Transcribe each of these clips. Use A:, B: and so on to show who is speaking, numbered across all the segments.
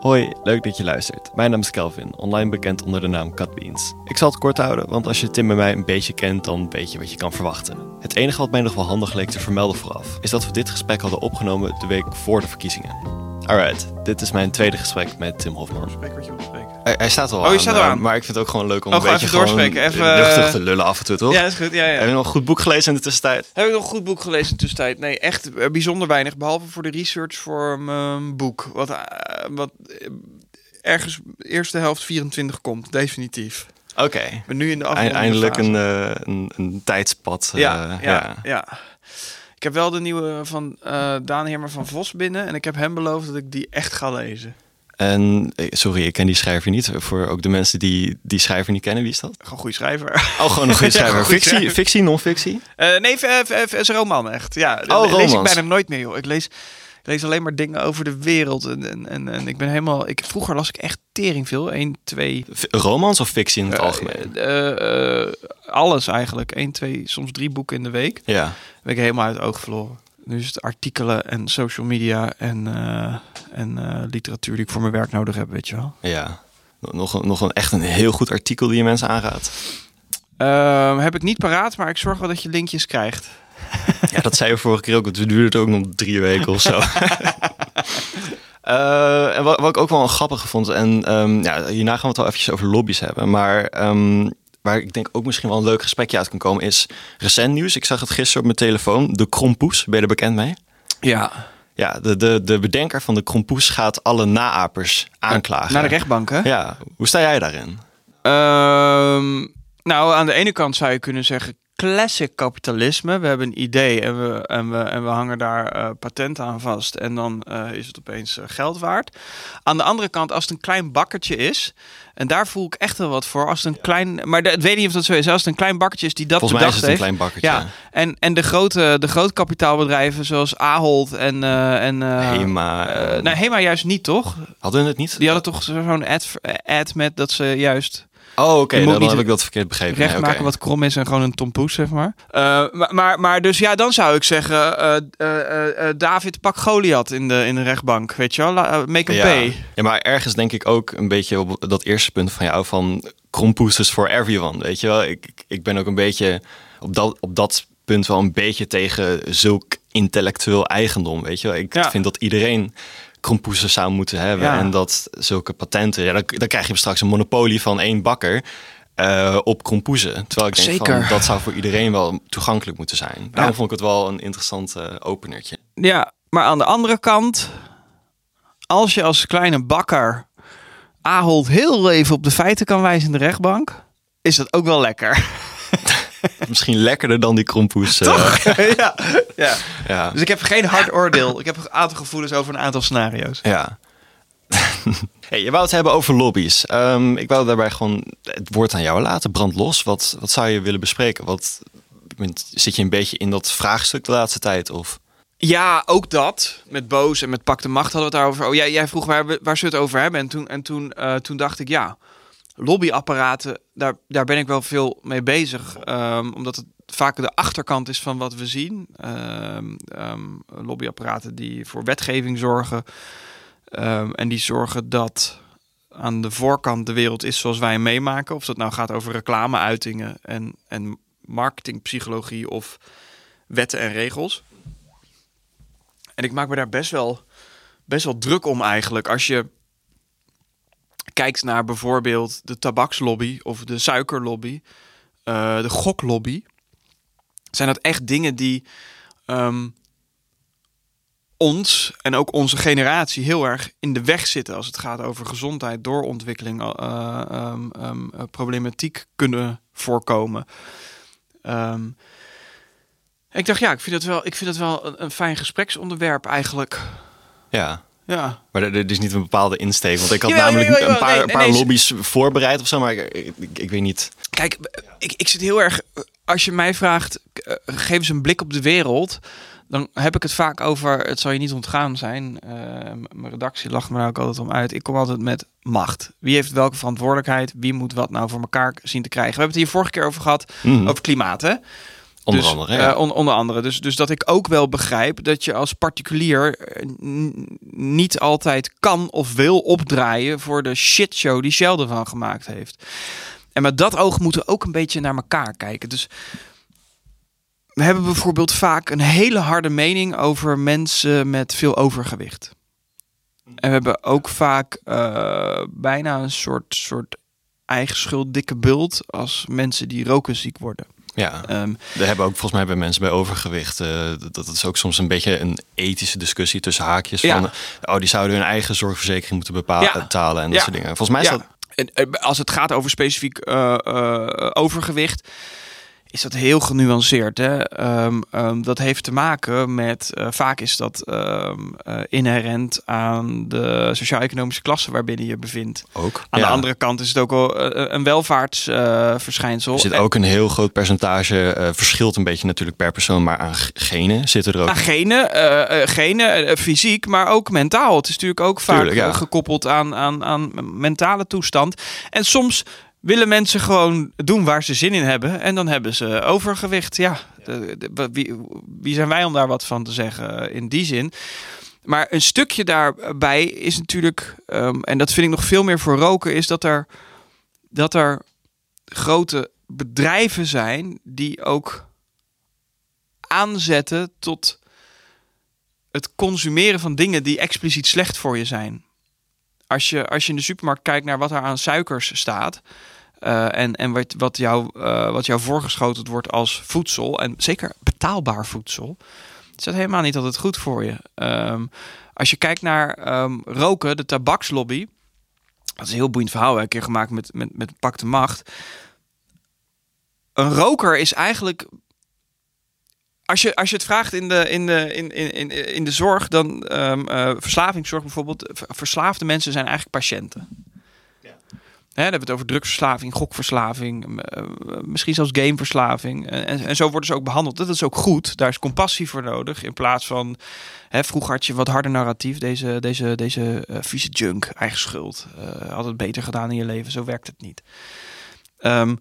A: Hoi, leuk dat je luistert. Mijn naam is Kelvin, online bekend onder de naam Catbeans. Ik zal het kort houden, want als je Tim en mij een beetje kent, dan weet je wat je kan verwachten. Het enige wat mij nog wel handig leek te vermelden vooraf, is dat we dit gesprek hadden opgenomen de week voor de verkiezingen. Alright, dit is mijn tweede gesprek met Tim Hofman. Hij, hij staat al
B: Oh, je
A: aan,
B: staat al
A: eh,
B: aan.
A: maar ik vind het ook gewoon leuk om
B: Oh,
A: een beetje
B: even doorspreken, even,
A: luchtig
B: eh,
A: te lullen af en toe, toch?
B: Ja, is goed. Ja, ja.
A: Heb je nog een goed boek gelezen in de tussentijd?
B: Heb ik nog een goed boek gelezen in de tussentijd? Nee, echt eh, bijzonder weinig. Behalve voor de research voor mijn boek. Wat, wat ergens eerste helft 24 komt, definitief.
A: Oké.
B: Ben nu in de
A: Eindelijk een, eh, een, een tijdspad.
B: Ja, ja, ja, Ik heb wel de nieuwe van Daan Heermer van Vos binnen. En ik heb hem beloofd dat ik die echt ga lezen.
A: En eh, sorry, ik ken die schrijver niet. Voor ook de mensen die die schrijver niet kennen, wie is dat?
B: Gewoon een goede schrijver.
A: Oh, gewoon een goede
B: Ja,
A: schrijver.
B: goede
A: fictie,
B: schrijver.
A: fictie, non-fictie?
B: Eh, nee, v- is een roman echt. Ja,
A: Oh,
B: le- lees ik bijna nooit meer, joh. Ik lees, ik lees alleen maar dingen over de wereld. En, en, en, en ik ben helemaal... Ik, vroeger las ik echt tering veel. 1, 2...
A: F- Romans of fictie in het algemeen?
B: eh, eh, alles eigenlijk. 1, 2, soms drie boeken in de week.
A: Ja.
B: Ben ik helemaal uit het oog verloren. Nu is het artikelen en social media en, eh, en eh, literatuur die ik voor mijn werk nodig heb, weet je wel.
A: ja. Nog, een- nog een echt een heel goed artikel die je mensen aanraadt.
B: Ehm, heb ik niet paraat, maar ik zorg wel dat je linkjes krijgt.
A: Ja, dat zei je vorige keer ook. Het duurde ook nog drie weken of zo. Eh, en wat, wat ik ook wel een grappige vond, en ehm, ja, hierna gaan we het wel eventjes over lobby's hebben, maar ehm, waar ik denk ook misschien wel een leuk gesprekje uit kan komen, is recent nieuws. Ik zag het gisteren op mijn telefoon. De Krompoes, ben je er bekend mee?
B: Ja.
A: Ja, de, de, de bedenker van de Krompoes gaat alle naapers aanklagen.
B: Naar de rechtbank, hè?
A: Ja, hoe sta jij daarin?
B: Ehm, nou, aan de ene kant zou je kunnen zeggen classic kapitalisme. We hebben een idee en we, en we, en we hangen daar eh, patent aan vast. En dan eh, is het opeens eh, geld waard. Aan de andere kant, als het een klein bakkertje is... En daar voel ik echt wel wat voor. Als het een klein... Maar ik weet niet of dat zo is. Als het een klein bakkertje is die dat
A: Volgens mij is
B: bedacht
A: het een
B: heeft.
A: klein bakkertje.
B: Ja, en, en de grote, de grote kapitaalbedrijven zoals Ahold en... eh en eh,
A: Hema.
B: eh, nou, Hema juist niet, toch?
A: Hadden het niet?
B: Die hadden toch zo'n ad, ad met dat ze juist
A: Oh, oké,
B: Je moet
A: dan
B: niet
A: heb ik dat verkeerd begrepen.
B: recht
A: Nee,
B: maken wat krom is en gewoon een tompoes, zeg maar. Eh, maar, maar. Maar dus ja, dan zou ik zeggen, eh, eh, David, pak Goliath in de, in de rechtbank, weet je wel? Make
A: Ja.
B: pay.
A: ja, maar ergens denk ik ook een beetje op dat eerste punt van jou van krompoes for everyone, weet je wel. Ik, ik- ik ben ook een beetje op dat, op dat punt wel een beetje tegen zulk intellectueel eigendom, weet je wel. Ik
B: Ja.
A: vind dat iedereen krompoesen zou moeten hebben
B: Ja.
A: en dat zulke patenten, ja, dan, dan krijg je straks een monopolie van één bakker. eh, op krompoezen. Terwijl ik denk
B: Zeker.
A: van dat zou voor iedereen wel toegankelijk moeten zijn. Daarom vond ik het wel een interessant eh, openertje.
B: Ja, maar aan de andere kant, als je als kleine bakker Ahold heel even op de feiten kan wijzen in de rechtbank, is dat ook wel lekker.
A: Misschien lekkerder dan die krompoes. eh,
B: ja, ja.
A: ja.
B: Dus ik heb geen hard oordeel. Ik heb een aantal gevoelens over een aantal scenario's.
A: Ja. hey, je wou het hebben over lobby's. Ehm, ik wou daarbij gewoon het woord aan jou laten. Brand los. Wat, wat zou je willen bespreken? Wat, zit je een beetje in dat vraagstuk de laatste tijd? Of?
B: Ja, ook dat. Met Boos en met Pak de Macht hadden we het daarover. Oh, jij, jij vroeg waar, waar ze het over hebben. En toen, en toen, eh, toen dacht ik, ja, lobbyapparaten, daar, daar ben ik wel veel mee bezig. Ehm, omdat het vaak de achterkant is van wat we zien. Ehm, ehm, lobbyapparaten die voor wetgeving zorgen. En die zorgen dat aan de voorkant de wereld is zoals wij hem meemaken. Of dat nou gaat over reclameuitingen en, en marketingpsychologie of wetten en regels. En ik maak me daar best wel, best wel druk om eigenlijk. Als je kijkt naar bijvoorbeeld de tabakslobby of de suikerlobby, eh, de goklobby. Zijn dat echt dingen die ehm, ons en ook onze generatie heel erg in de weg zitten als het gaat over gezondheid, doorontwikkeling, eh, problematiek kunnen voorkomen. Ik dacht, ja, ik vind het wel, ik vind het wel een, een fijn gespreksonderwerp eigenlijk.
A: Ja.
B: Ja.
A: Maar er, is niet een bepaalde insteek. Want ik had
B: Jawel,
A: namelijk
B: jawel, jawel.
A: een paar,
B: Nee,
A: een
B: nee,
A: paar
B: nee,
A: lobby's voorbereid of zo. Maar ik, ik, ik- ik weet niet.
B: Kijk, ik, ik zit heel erg. Als je mij vraagt, eh, geef eens een blik op de wereld. Dan heb ik het vaak over. Het zal je niet ontgaan zijn. eh, mijn redactie lacht me daar ook altijd om uit. Ik kom altijd met macht. Wie heeft welke verantwoordelijkheid? Wie moet wat nou voor elkaar zien te krijgen? We hebben het hier vorige keer over gehad.
A: Mhm.
B: Over klimaat, hè?
A: Onder
B: Dus,
A: andere, ja.
B: eh, on- onder andere. Dus, dus dat ik ook wel begrijp dat je als particulier eh, niet altijd kan of wil opdraaien voor de shitshow die Shell ervan gemaakt heeft. En met dat oog moeten we ook een beetje naar elkaar kijken. Dus we hebben bijvoorbeeld vaak een hele harde mening over mensen met veel overgewicht. En we hebben ook vaak eh, bijna een soort, soort eigen schuld dikke bult als mensen die roken ziek worden.
A: Ja. We hebben ook volgens mij bij mensen bij overgewicht. eh, dat, dat is ook soms een beetje een ethische discussie tussen haakjes.
B: Ja.
A: Van, oh, die zouden hun eigen zorgverzekering moeten bepa-
B: Ja.
A: betalen en dat
B: Ja.
A: soort dingen. Volgens mij is dat.
B: Eh, als het gaat over specifiek eh, overgewicht, is dat heel genuanceerd. Hè? Ehm, ehm, dat heeft te maken met, eh, vaak is dat ehm, eh, inherent aan de sociaal-economische klasse waarbinnen je bevindt.
A: Ook.
B: Aan
A: Ja.
B: de andere kant is het ook wel eh, een welvaartsverschijnsel.
A: Er zit ook een heel groot percentage, verschilt een beetje natuurlijk per persoon, maar aan genen zitten er ook.
B: Aan genen, genen fysiek, maar ook mentaal. Het is natuurlijk ook vaak
A: Tuurlijk, ja.
B: gekoppeld aan, aan, aan mentale toestand. En soms willen mensen gewoon doen waar ze zin in hebben. En dan hebben ze overgewicht. Ja, de- de- wie, wie zijn wij om daar wat van te zeggen eh, in die zin? Maar een stukje daarbij is natuurlijk, ehm, en dat vind ik nog veel meer voor roken, is dat er, dat er grote bedrijven zijn die ook aanzetten tot het consumeren van dingen die expliciet slecht voor je zijn. Als je, als je in de supermarkt kijkt naar wat er aan suikers staat. Eh, en en wat, wat, jou, eh, wat jou voorgeschoteld wordt als voedsel. En zeker betaalbaar voedsel. Is dat helemaal niet altijd goed voor je. Ehm, als je kijkt naar ehm, roken, de tabakslobby. Dat is een heel boeiend verhaal. Een keer gemaakt met, met, met Pak de Macht. Een roker is eigenlijk als je, als je het vraagt in de, in de, in, in, in, de zorg, dan ehm eh, verslavingszorg bijvoorbeeld. Verslaafde mensen zijn eigenlijk patiënten. Dan hebben we het over drugsverslaving, gokverslaving, eh, misschien zelfs gameverslaving. En, en, zo worden ze ook behandeld. Dat is ook goed. Daar is compassie voor nodig. In plaats van, hè, vroeger had je wat harder narratief. Deze, deze, deze eh, vieze junk, eigen schuld. eh, had het beter gedaan in je leven. Zo werkt het niet. Ehm,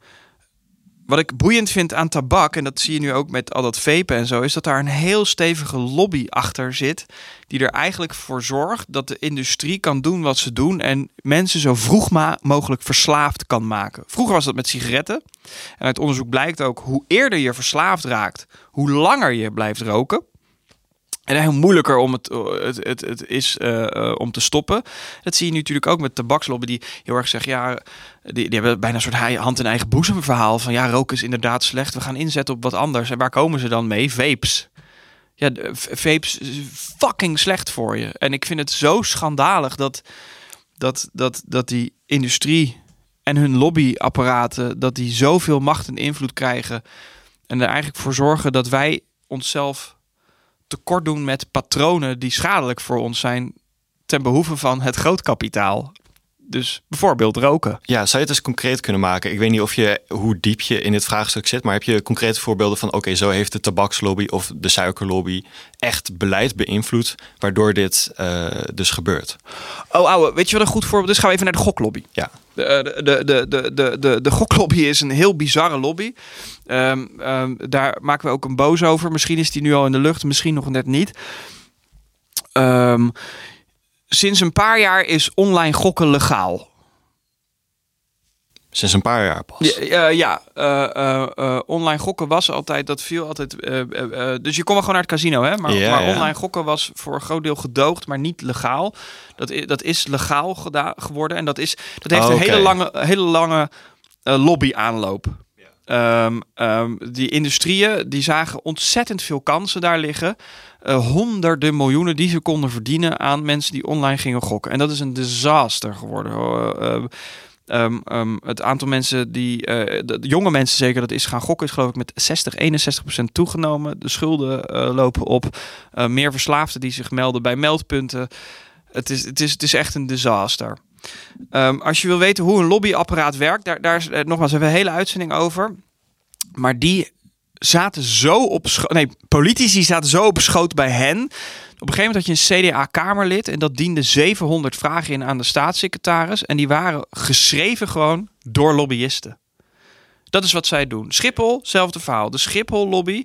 B: wat ik boeiend vind aan tabak, en dat zie je nu ook met al dat vapen en zo, is dat daar een heel stevige lobby achter zit. Die er eigenlijk voor zorgt dat de industrie kan doen wat ze doen. En mensen zo vroeg mogelijk verslaafd kan maken. Vroeger was dat met sigaretten. En uit onderzoek blijkt ook hoe eerder je verslaafd raakt, hoe langer je blijft roken. En heel moeilijker om het, het, het, het is eh, eh, om te stoppen. Dat zie je nu natuurlijk ook met tabakslobby die heel erg zegt, ja, die, die hebben bijna een soort hand in eigen boezem verhaal van ja, roken is inderdaad slecht. We gaan inzetten op wat anders. En waar komen ze dan mee? Vapes. Ja, vapes is fucking slecht voor je. En ik vind het zo schandalig dat, dat, dat, dat die industrie en hun lobbyapparaten, dat die zoveel macht en invloed krijgen. En er eigenlijk voor zorgen dat wij onszelf tekort doen met patronen die schadelijk voor ons zijn ten behoeve van het grootkapitaal. Dus bijvoorbeeld roken.
A: Ja, zou je het eens concreet kunnen maken? Ik weet niet of je hoe diep je in dit vraagstuk zit, maar heb je concrete voorbeelden van oké, zo heeft de tabakslobby of de suikerlobby echt beleid beïnvloed, waardoor dit eh, dus gebeurt?
B: Oh, ouwe, weet je wat een goed voorbeeld is? Gaan we even naar de goklobby.
A: Ja.
B: De, de, de, de, de, de, de goklobby is een heel bizarre lobby. Ehm, ehm, daar maken we ook een boos over. Misschien is die nu al in de lucht, misschien nog net niet. Ehm, sinds een paar jaar is online gokken legaal.
A: Sinds een paar jaar pas.
B: Ja, eh, eh, eh, online gokken was altijd, dat viel altijd. dus je kon wel gewoon naar het casino, hè? Maar, online gokken was voor een groot deel gedoogd, maar niet legaal. Dat, dat is legaal geworden en dat, is, dat heeft
A: Oh,
B: een hele lange, hele lange lobby-aanloop. Ehm, ehm, die industrieën die zagen ontzettend veel kansen daar liggen. Eh, honderden miljoenen die ze konden verdienen aan mensen die online gingen gokken. En dat is een disaster geworden. Eh, eh, Ehm, ehm, het aantal mensen die, de, jonge mensen zeker, dat is gaan gokken, is geloof ik met 60, 61 procent toegenomen. De schulden lopen op. Meer verslaafden die zich melden bij meldpunten. Het is, het is, het is echt een disaster. Ehm, als je wil weten hoe een lobbyapparaat werkt, daar, daar is nogmaals hebben we een hele uitzending over. Maar die zaten zo op schoot. Nee, politici zaten zo op schoot bij hen. Op een gegeven moment had je een CDA-kamerlid en dat diende 700 vragen in aan de staatssecretaris. En die waren geschreven gewoon door lobbyisten. Dat is wat zij doen. Schiphol, hetzelfde verhaal. De Schiphol-lobby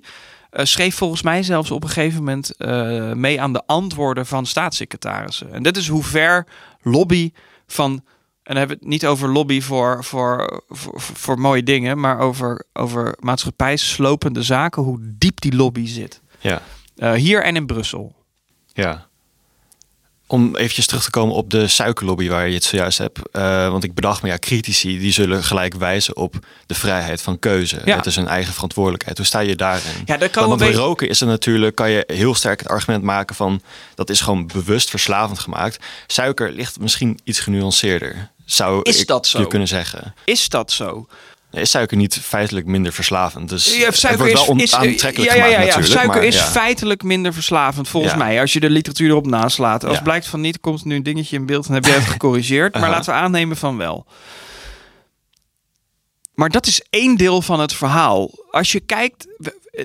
B: uh, schreef volgens mij zelfs op een gegeven moment uh, mee aan de antwoorden van staatssecretarissen. En dit is hoe ver lobby van. En dan hebben we het niet over lobby voor, voor, voor, voor mooie dingen, maar over, over maatschappijslopende zaken, hoe diep die lobby zit.
A: Ja.
B: Uh, hier en in Brussel.
A: Ja. Om eventjes terug te komen op de suikerlobby waar je het zojuist hebt. Uh, want ik bedacht me, ja, critici die zullen gelijk wijzen op de vrijheid van keuze. Ja. Het is een eigen verantwoordelijkheid. Hoe sta je daarin?
B: Ja, daar kan
A: want bij roken is er natuurlijk, kan je heel sterk het argument maken van dat is gewoon bewust verslavend gemaakt. Suiker ligt misschien iets genuanceerder. Zou
B: is
A: ik
B: dat zo?
A: je kunnen zeggen.
B: Is dat zo?
A: is suiker niet feitelijk minder verslavend. Dus
B: ja, suiker
A: het wordt wel
B: is,
A: aantrekkelijk
B: ja, ja, ja,
A: gemaakt,
B: ja. Suiker
A: maar,
B: is feitelijk minder verslavend, volgens mij. Als je de literatuur erop naslaat. Als blijkt van niet, komt er nu een dingetje in beeld en heb jij het gecorrigeerd. Maar
A: Aha.
B: laten we aannemen van wel. Maar dat is één deel van het verhaal. Als je kijkt,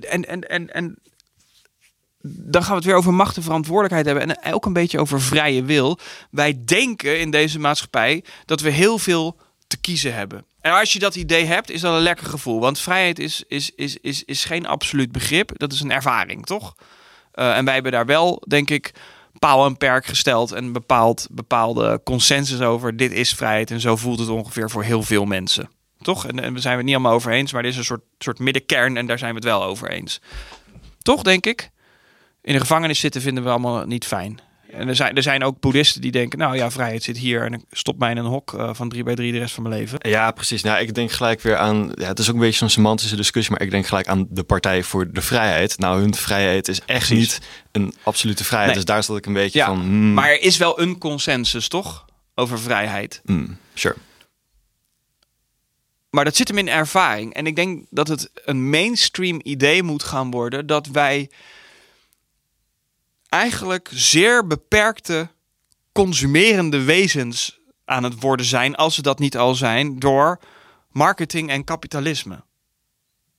B: en, en, en, en dan gaan we het weer over macht en verantwoordelijkheid hebben. En ook een beetje over vrije wil. Wij denken in deze maatschappij dat we heel veel te kiezen hebben. En als je dat idee hebt, is dat een lekker gevoel. Want vrijheid is, is, is, is, is geen absoluut begrip. Dat is een ervaring, toch? Eh, en wij hebben daar wel, denk ik, paal en perk gesteld. En bepaald, bepaalde consensus over. Dit is vrijheid. En zo voelt het ongeveer voor heel veel mensen. Toch? En, en we zijn het niet allemaal over eens. Maar er is een soort, soort middenkern. En daar zijn we het wel over eens. Toch, denk ik? In de gevangenis zitten vinden we allemaal niet fijn. En er zijn, er zijn ook boeddhisten die denken... nou ja, vrijheid zit hier en ik stop mij in een hok eh, van drie bij drie de rest van mijn leven.
A: Ja, precies. Nou, ik denk gelijk weer aan. Ja, het is ook een beetje zo'n semantische discussie, maar ik denk gelijk aan de Partij voor de Vrijheid. Nou, hun vrijheid is echt
B: Precies.
A: niet een absolute vrijheid.
B: Nee.
A: Dus daar zat ik een beetje
B: Ja,
A: van. hmm,
B: Maar er is wel een consensus, toch? Over vrijheid.
A: hmm, sure.
B: Maar dat zit hem in ervaring. En ik denk dat het een mainstream idee moet gaan worden dat wij eigenlijk zeer beperkte consumerende wezens aan het worden zijn, als ze dat niet al zijn, door marketing en kapitalisme.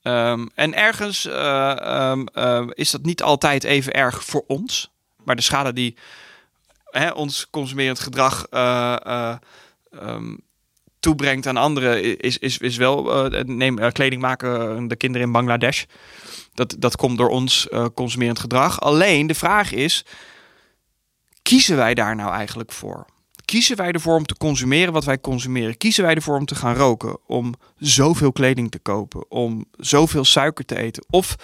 B: Ehm, en ergens eh, ehm, eh, is dat niet altijd even erg voor ons, maar de schade die hè, ons consumerend gedrag eh, eh, ehm, toebrengt aan anderen is, is, is wel neem kleding maken de kinderen in Bangladesh. Dat, dat komt door ons eh, consumerend gedrag. Alleen de vraag is: kiezen wij daar nou eigenlijk voor? Kiezen wij ervoor om te consumeren wat wij consumeren? Kiezen wij ervoor om te gaan roken? Om zoveel kleding te kopen? Om zoveel suiker te eten? Of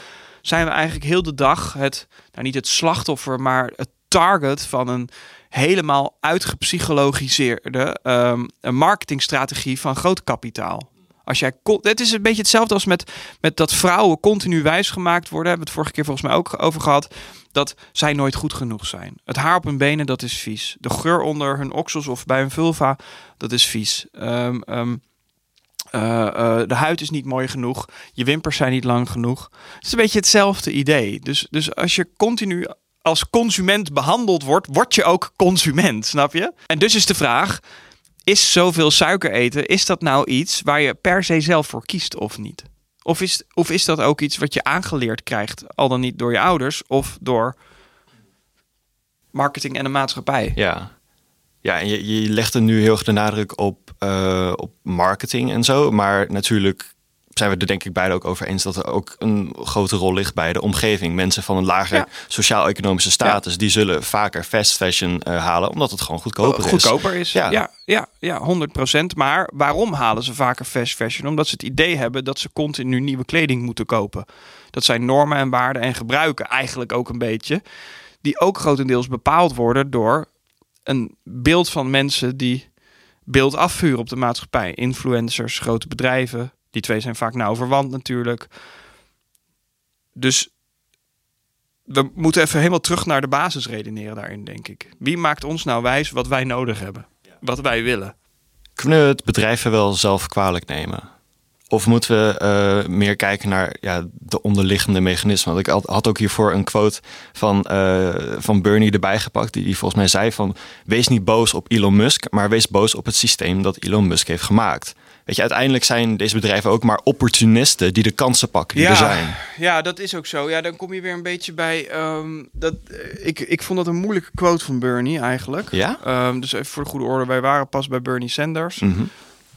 B: zijn we eigenlijk heel de dag het, nou niet het slachtoffer, maar het target van een helemaal uitgepsychologiseerde ehm, marketingstrategie van groot kapitaal. Als jij, het is een beetje hetzelfde als met, met dat vrouwen continu wijsgemaakt worden. Hebben we het vorige keer volgens mij ook over gehad. Dat zij nooit goed genoeg zijn. Het haar op hun benen, dat is vies. De geur onder hun oksels of bij hun vulva, dat is vies. Ehm, ehm, eh, eh, de huid is niet mooi genoeg. Je wimpers zijn niet lang genoeg. Het is een beetje hetzelfde idee. Dus, dus als je continu als consument behandeld wordt, word je ook consument, snap je? En dus is de vraag: is zoveel suiker eten, is dat nou iets waar je per se zelf voor kiest of niet? Of is, of is dat ook iets wat je aangeleerd krijgt, al dan niet door je ouders of door marketing en de maatschappij?
A: Ja. Ja, en je, je legt er nu heel erg de nadruk op, eh, op marketing en zo. Maar natuurlijk zijn we er denk ik beide ook over eens dat er ook een grote rol ligt bij de omgeving. Mensen van een lager
B: Ja.
A: sociaal-economische status, die zullen vaker fast fashion eh, halen, omdat het gewoon goedkoper is.
B: goedkoper is.
A: Ja.
B: Ja. Ja, ja, 100%. Maar waarom halen ze vaker fast fashion? Omdat ze het idee hebben dat ze continu nieuwe kleding moeten kopen. Dat zijn normen en waarden en gebruiken eigenlijk ook een beetje. Die ook grotendeels bepaald worden door een beeld van mensen die beeld afvuren op de maatschappij. Influencers, grote bedrijven. Die twee zijn vaak nauw verwant natuurlijk. Dus we moeten even helemaal terug naar de basis redeneren daarin, denk ik. Wie maakt ons nou wijs wat wij nodig hebben? Wat wij willen?
A: Kunnen we het bedrijven wel zelf kwalijk nemen? Of moeten we eh, meer kijken naar ja, de onderliggende mechanismen? Want ik had, had ook hiervoor een quote van, eh, van Bernie erbij gepakt. Die, die volgens mij zei van... Wees niet boos op Elon Musk, maar wees boos op het systeem dat Elon Musk heeft gemaakt. Weet je, uiteindelijk zijn deze bedrijven ook maar opportunisten die de kansen pakken die er zijn.
B: ja, dat is ook zo. Ja, dan kom je weer een beetje bij. ehm, dat, eh, ik, ik vond dat een moeilijke quote van Bernie eigenlijk.
A: Ja?
B: Ehm, dus even voor de goede orde, wij waren pas bij Bernie Sanders.
A: Mhm.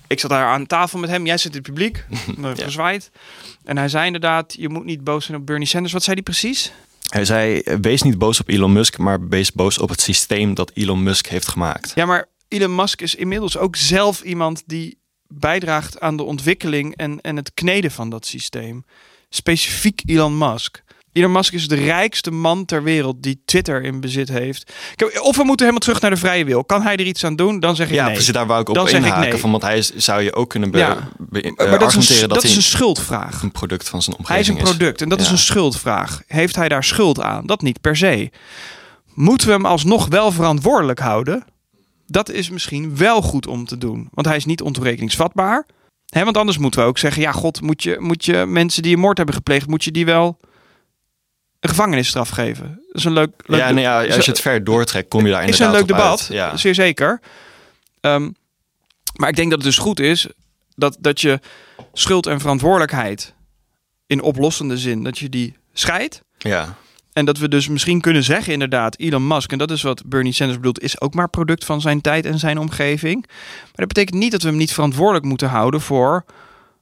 B: Ik zat daar aan tafel met hem. Jij zit in het publiek. ja. Verzwaaid. En hij zei inderdaad, je moet niet boos zijn op Bernie Sanders. Wat zei hij precies?
A: Hij zei, wees niet boos op Elon Musk, maar wees boos op het systeem dat Elon Musk heeft gemaakt.
B: Ja, maar Elon Musk is inmiddels ook zelf iemand die bijdraagt aan de ontwikkeling en, en het kneden van dat systeem. Specifiek Elon Musk. Elon Musk is de rijkste man ter wereld die Twitter in bezit heeft. Of we moeten helemaal terug naar de vrije wil. Kan hij er iets aan doen? Dan zeg ik
A: ja,
B: nee.
A: precies, daar wou ik op dan inhaken. Ik nee. van, want hij zou je ook kunnen be,
B: ja.
A: be,
B: maar dat is een, dat, is een schuldvraag.
A: Een product van zijn omgeving
B: Hij is een product en dat is een schuldvraag. Heeft hij daar schuld aan? Dat niet per se. Moeten we hem alsnog wel verantwoordelijk houden? Dat is misschien wel goed om te doen. Want hij is niet ontoerekeningsvatbaar. He, want anders moeten we ook zeggen: ja, god, moet je, moet je mensen die een moord hebben gepleegd, moet je die wel een gevangenisstraf geven? Dat is een leuk. leuk
A: ja, nee, ja, als je het ver doortrekt, kom je daar inderdaad.
B: Is een leuk debat.
A: Ja.
B: zeer zeker. Um, maar ik denk dat het dus goed is dat, dat je schuld en verantwoordelijkheid in oplossende zin, dat je die scheidt.
A: Ja.
B: En dat we dus misschien kunnen zeggen, inderdaad, Elon Musk, en dat is wat Bernie Sanders bedoelt, is ook maar product van zijn tijd en zijn omgeving. Maar dat betekent niet dat we hem niet verantwoordelijk moeten houden voor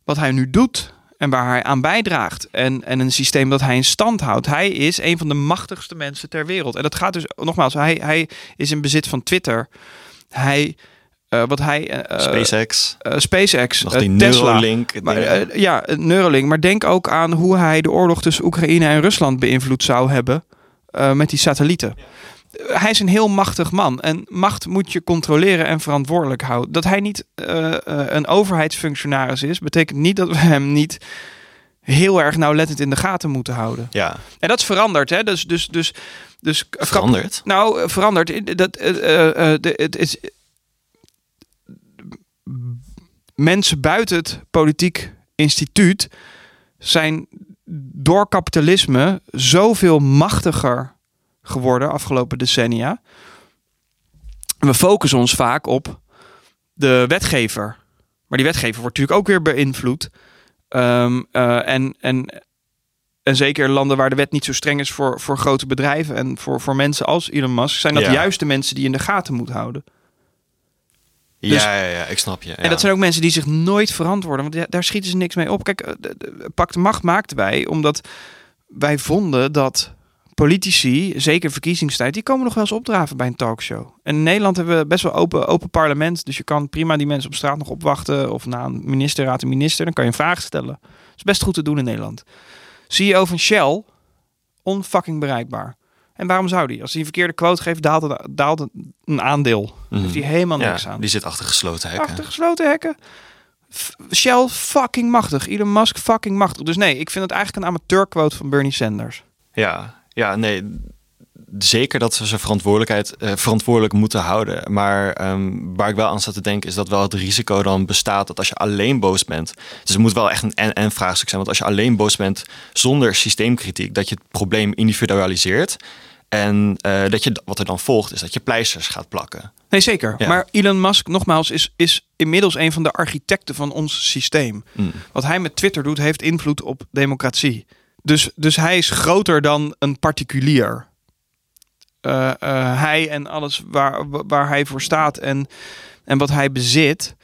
B: wat hij nu doet en waar hij aan bijdraagt. En, en een systeem dat hij in stand houdt. Hij is een van de machtigste mensen ter wereld. En dat gaat dus, nogmaals, hij, hij is in bezit van Twitter. Hij uh, wat hij.
A: Uh, SpaceX.
B: Uh, SpaceX.
A: Nog die
B: Tesla.
A: Neuralink.
B: Maar, ja, Neuralink. Maar denk ook aan hoe hij de oorlog tussen Oekraïne en Rusland beïnvloed zou hebben. met die satellieten. Hij is een heel machtig man. En macht moet je controleren en verantwoordelijk houden. Dat hij niet een overheidsfunctionaris is, betekent niet dat we hem niet heel erg nauwlettend in de gaten moeten houden.
A: Ja.
B: En dat is veranderd. Hè? Dus, dus, dus, dus
A: veranderd?
B: Nou, veranderd. Dat, het is mensen buiten het politiek instituut zijn door kapitalisme zoveel machtiger geworden afgelopen decennia. We focussen ons vaak op de wetgever. Maar die wetgever wordt natuurlijk ook weer beïnvloed. Um, uh, en, en, en zeker in landen waar de wet niet zo streng is voor, voor grote bedrijven en voor, voor mensen als Elon Musk, zijn dat
A: Ja.
B: juist de mensen die je in de gaten moet houden. Dus-
A: ja, ja, ja, ik snap je.
B: En dat zijn ook mensen die zich nooit verantwoorden, want daar schieten ze niks mee op. Kijk, eh, de Macht maakten wij omdat wij vonden dat politici, zeker verkiezingstijd, die komen nog wel eens opdraven bij een talkshow. En in Nederland hebben we best wel open, open parlement, dus je kan prima die mensen op straat nog opwachten of na een ministerraad een minister, dan kan je een vraag stellen. Dat is best goed te doen in Nederland. CEO van Shell, onfucking bereikbaar. En waarom zou die? Als hij een verkeerde quote geeft, daalt, het, daalt het een aandeel. Heeft hij helemaal
A: Ja,
B: niks aan.
A: die zit achter gesloten hekken.
B: Achter gesloten hekken. F- Shell fucking machtig. Elon Musk fucking machtig. Dus nee, ik vind het eigenlijk een amateurquote van Bernie Sanders.
A: Ja, ja, nee. Zeker dat ze zijn verantwoordelijkheid eh, verantwoordelijk moeten houden. Maar ehm, waar ik wel aan sta te denken is dat wel het risico dan bestaat dat als je alleen boos bent. Dus het moet wel echt een en-en vraagstuk zijn. Want als je alleen boos bent zonder systeemkritiek, dat je het probleem individualiseert. En eh, dat je, wat er dan volgt, is dat je pleisters gaat plakken.
B: Nee, zeker.
A: Ja.
B: Maar Elon Musk, nogmaals, is, is inmiddels een van de architecten van ons systeem.
A: Mm.
B: Wat hij met Twitter doet, heeft invloed op democratie. Dus, dus hij is groter dan een particulier. Eh, eh, hij en alles waar, waar hij voor staat en, en wat hij bezit,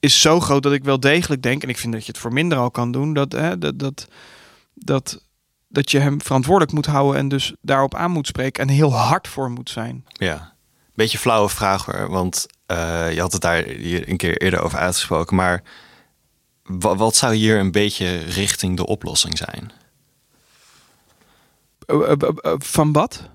B: is zo groot dat ik wel degelijk denk, en ik vind dat je het voor minder al kan doen, dat, hè, dat, dat, dat, dat je hem verantwoordelijk moet houden en dus daarop aan moet spreken en heel hard voor moet zijn.
A: Ja, beetje flauwe vraag hoor. Want eh, je had het daar hier een keer eerder over uitgesproken. Maar wa- wat zou hier een beetje richting de oplossing zijn?
B: Van wat?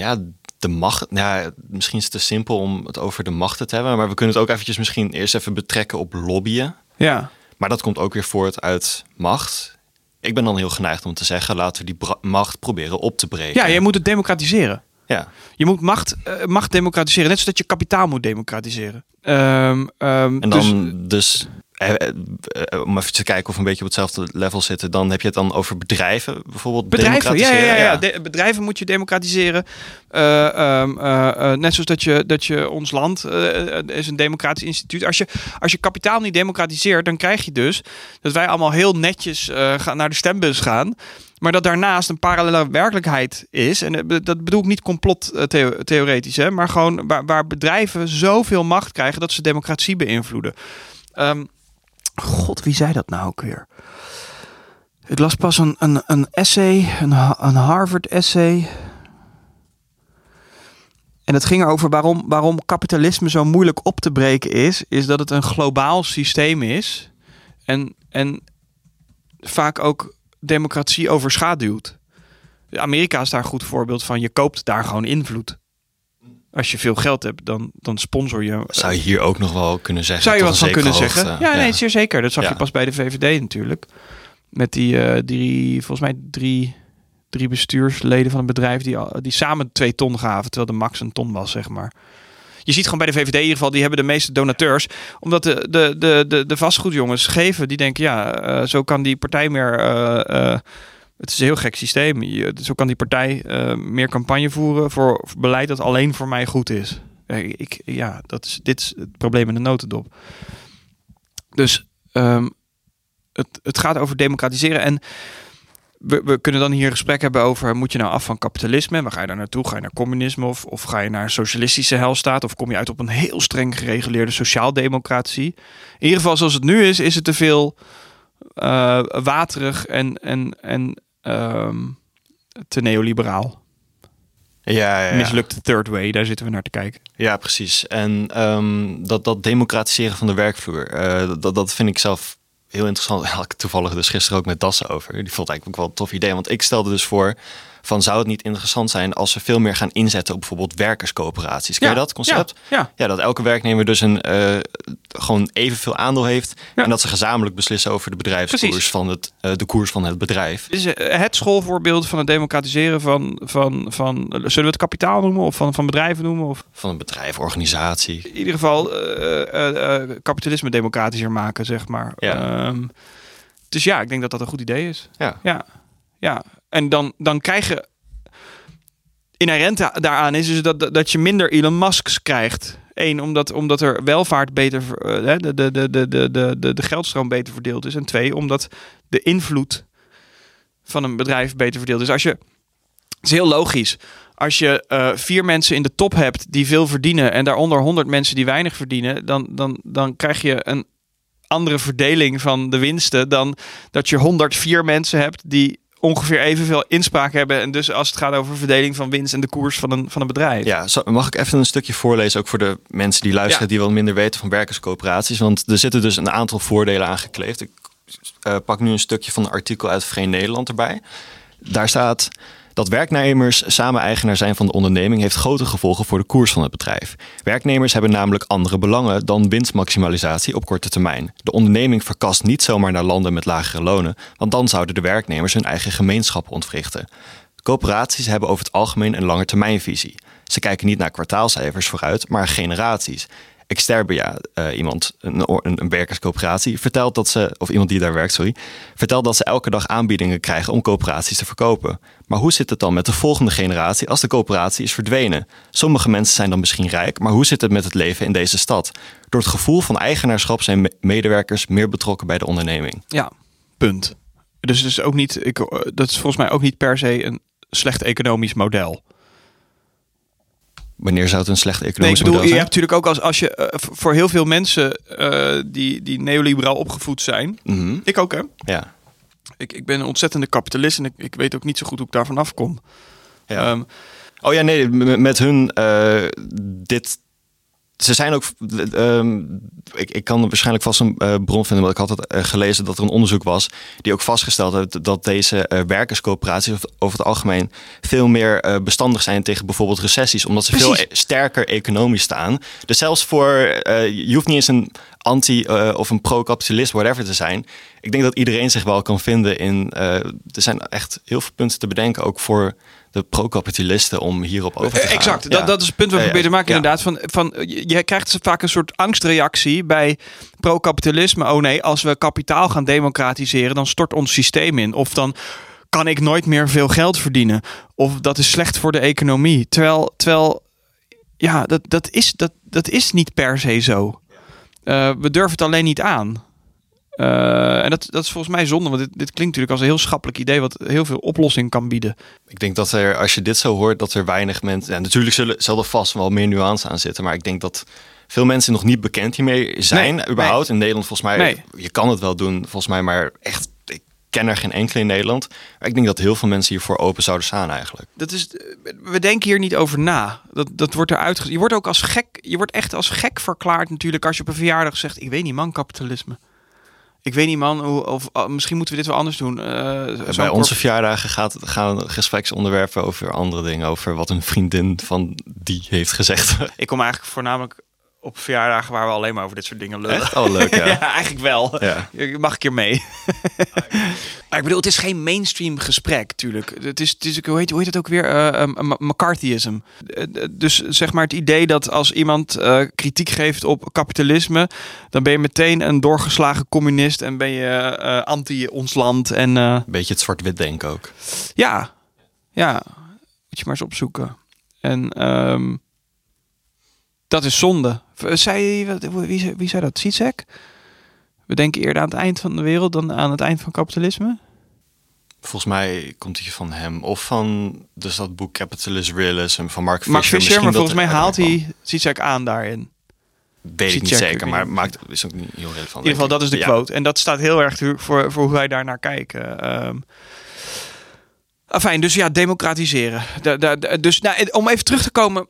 A: Ja, de macht. Ja, misschien is het te simpel om het over de machten te hebben. Maar we kunnen het ook eventjes misschien eerst even betrekken op lobbyen.
B: Ja.
A: Maar dat komt ook weer voort uit macht. Ik ben dan heel geneigd om te zeggen, laten we die macht proberen op te breken.
B: Ja, je moet het democratiseren.
A: Ja,
B: Je moet macht, eh, macht democratiseren, net zoals dat je kapitaal moet democratiseren. Ehm, ehm,
A: en
B: dus-
A: dan dus, eh, om even te kijken of we een beetje op hetzelfde level zitten, dan heb je het dan over bedrijven bijvoorbeeld.
B: Bedrijven, ja, ja, ja, ja. De- bedrijven moet je democratiseren. Eh, ehm, eh, eh, net zoals dat je, dat je ons land eh, eh, is een democratisch instituut. Als je, als je kapitaal niet democratiseert, dan krijg je dus dat wij allemaal heel netjes eh, gaan naar de stembus gaan. Maar dat daarnaast een parallele werkelijkheid is. En eh, dat bedoel ik niet complot eh, theo- theoretisch, hè, maar gewoon waar, waar bedrijven zoveel macht krijgen dat ze democratie beïnvloeden. Ehm, God, wie zei dat nou ook weer? Ik las pas een, een, een essay, een, een Harvard-essay. En het ging erover waarom, waarom kapitalisme zo moeilijk op te breken is. Is dat het een globaal systeem is. En, en vaak ook democratie overschaduwt. Amerika is daar een goed voorbeeld van. Je koopt daar gewoon invloed. Als je veel geld hebt, dan, dan sponsor je.
A: Zou je hier ook nog wel kunnen zeggen?
B: Zou je wat van kunnen zeggen? Ja, nee, zeer zeker. Dat zag
A: Ja.
B: je pas bij de VVD natuurlijk. Met die, eh, drie, volgens mij drie, drie bestuursleden van een bedrijf die, die samen twee ton gaven, terwijl de max een ton was, zeg maar. Je ziet gewoon bij de VVD in ieder geval, die hebben de meeste donateurs. Omdat de, de, de, de, de vastgoedjongens geven, die denken, ja, eh, zo kan die partij meer... eh, het is een heel gek systeem. Zo kan die partij eh, meer campagne voeren voor, beleid dat alleen voor mij goed is. Ik, ja, dat is, dit is het probleem in de notendop. Dus ehm, het, het gaat over democratiseren. En we, we kunnen dan hier een gesprek hebben over... moet je nou af van kapitalisme? Waar ga je daar naartoe? Ga je naar communisme? Of, of ga je naar een socialistische helstaat? Of kom je uit op een heel streng gereguleerde sociaaldemocratie? In ieder geval zoals het nu is, is het te veel eh, waterig en, en, en ehm, te neoliberaal.
A: Ja, ja, ja.
B: Mislukte third way, daar zitten we naar te kijken.
A: Ja, precies. En ehm, dat, dat democratiseren van de werkvloer, eh, dat, dat vind ik zelf heel interessant. Daar had ik toevallig dus gisteren ook met Dassen over. Die vond eigenlijk ook wel een tof idee. Want ik stelde dus voor, van zou het niet interessant zijn als we veel meer gaan inzetten op bijvoorbeeld werkerscoöperaties. Ken je dat concept?
B: Ja, ja.
A: Ja, dat elke werknemer dus een eh, gewoon evenveel aandeel heeft.
B: Ja.
A: En dat ze gezamenlijk beslissen over de bedrijfskoers
B: Precies.
A: van het, eh, de koers van het bedrijf.
B: Dit is eh, het schoolvoorbeeld van het democratiseren van, van, van zullen we het kapitaal noemen of van, van bedrijven noemen? Of
A: Van een bedrijf, organisatie.
B: in ieder geval kapitalisme democratischer maken, zeg maar.
A: Ja.
B: Ehm, dus ja, ik denk dat dat een goed idee is.
A: Ja.
B: Ja, ja dan, dan krijg je. Inherent daaraan is dus dat, dat je minder Elon Musk's krijgt. Eén, omdat, omdat er welvaart beter. Eh, de, de, de, de, de, de, de geldstroom beter verdeeld is. En twee, omdat de invloed van een bedrijf beter verdeeld is. Als je. Het is heel logisch als je eh, vier mensen in de top hebt die veel verdienen en daaronder 100 mensen die weinig verdienen, dan, dan, dan krijg je een andere verdeling van de winsten dan dat je 104 mensen hebt die ongeveer evenveel inspraak hebben. En dus als het gaat over verdeling van winst en de koers van een, van een bedrijf.
A: Ja, mag ik even een stukje voorlezen, ook voor de mensen die luisteren,
B: Ja.
A: die wat minder weten van werkerscoöperaties. Want er zitten dus een aantal voordelen aangekleefd. Ik eh, pak nu een stukje van een artikel uit Vrij Nederland erbij. Daar staat dat werknemers samen eigenaar zijn van de onderneming heeft grote gevolgen voor de koers van het bedrijf. Werknemers hebben namelijk andere belangen dan winstmaximalisatie op korte termijn. De onderneming verkast niet zomaar naar landen met lagere lonen, want dan zouden de werknemers hun eigen gemeenschap ontwrichten. Coöperaties hebben over het algemeen een langetermijnvisie. Ze kijken niet naar kwartaalcijfers vooruit, maar generaties. Exterbia, eh, iemand, een, een, werkerscoöperatie, vertelt dat ze, of iemand die daar werkt, sorry, vertelt dat ze elke dag aanbiedingen krijgen om coöperaties te verkopen. Maar hoe zit het dan met de volgende generatie als de coöperatie is verdwenen? Sommige mensen zijn dan misschien rijk, maar hoe zit het met het leven in deze stad? Door het gevoel van eigenaarschap zijn me- medewerkers meer betrokken bij de onderneming.
B: Ja, punt. Dus het is ook niet, ik, eh, dat is volgens mij ook niet per se een slecht economisch model.
A: Wanneer zou het een slecht
B: Nee, ik
A: economisch
B: bedoel, je hebt natuurlijk ook als, als je eh, voor heel veel mensen eh, die, die neoliberaal opgevoed zijn.
A: Mhm,
B: Ik ook, hè?
A: Ja.
B: Ik, ik ben een ontzettende kapitalist en ik, ik weet ook niet zo goed hoe ik daarvan afkom.
A: Ja.
B: Ehm,
A: Oh ja, nee, met hun uh, dit. Ze zijn ook. Um, ik, ik kan waarschijnlijk vast een uh, bron vinden, want ik had het uh, gelezen dat er een onderzoek was die ook vastgesteld heeft dat deze uh, werkerscoöperaties over het algemeen veel meer bestandig zijn tegen bijvoorbeeld recessies, omdat ze Precies. veel sterker economisch staan. Dus zelfs voor je hoeft niet eens een anti of een pro-kapitalist, whatever te zijn. Ik denk dat iedereen zich wel kan vinden in. Er zijn echt heel veel punten te bedenken, ook voor de pro-kapitalisten om hierop over te gaan.
B: Exact, ja. dat, dat is het punt wat we
A: ja,
B: proberen te maken
A: ja.
B: inderdaad. Van, van, je krijgt vaak een soort angstreactie bij pro-kapitalisme. Oh nee, als we kapitaal gaan democratiseren, dan stort ons systeem in. Of dan kan ik nooit meer veel geld verdienen. Of dat is slecht voor de economie. Terwijl, terwijl ja, dat, dat, is, dat, dat is niet per se zo. Uh, we durven het alleen niet aan. Eh, en dat, dat is volgens mij zonde, want dit, dit klinkt natuurlijk als een heel schappelijk idee... wat heel veel oplossing kan bieden.
A: Ik denk dat er, als je dit zo hoort, dat er weinig mensen... Ja, natuurlijk zullen, zal er vast wel meer nuance aan zitten, maar ik denk dat veel mensen nog niet bekend hiermee zijn,
B: Nee,
A: überhaupt. In Nederland volgens mij,
B: Nee.
A: je kan het wel doen, volgens mij, maar echt, ik ken er geen enkele in Nederland. Maar ik denk dat heel veel mensen hiervoor open zouden staan eigenlijk.
B: Dat is, we denken hier niet over na. Dat, dat wordt eruit Je wordt ook als gek, je wordt echt als gek verklaard natuurlijk als je op een verjaardag zegt: Ik weet niet, man, kapitalisme. Ik weet niet, man, hoe, of oh, misschien moeten we dit wel anders doen. Eh,
A: Bij onze verjaardagen gaat, gaan gespreksonderwerpen over andere dingen, over wat een vriendin van die heeft gezegd.
B: Ik kom eigenlijk voornamelijk op verjaardagen waar we alleen maar over dit soort dingen lullen.
A: Echt? Oh, leuk, ja.
B: ja, eigenlijk wel.
A: Ja.
B: Mag een keer mee. maar ik bedoel, het is geen mainstream gesprek, natuurlijk. Het is, het is hoe, heet, hoe heet het ook weer? M- McCarthyism. Eh, Dus zeg maar het idee dat als iemand kritiek geeft op kapitalisme, dan ben je meteen een doorgeslagen communist en ben je anti ons land. En
A: Een beetje het zwart-wit denken ook.
B: ja, ja, moet je maar eens opzoeken. En ehm, dat is zonde. V- Zei, wie, zei- wie zei dat? Zizek? We denken eerder aan het eind van de wereld dan aan het eind van kapitalisme.
A: Volgens mij komt die van hem of van dus dat boek Capitalist Realism van Mark Fisher.
B: Mark Fisher,
A: Misschien
B: maar volgens mij haalt hij Zizek aan daarin.
A: Weet ik niet zeker, maar maakt is ook niet heel relevant.
B: In ieder geval, dat is de
A: Ja.
B: quote. En dat staat heel erg voor, voor hoe wij daar naar kijken. Ehm Fijn, dus ja, democratiseren. Da- da- da- dus nou, om even terug te komen.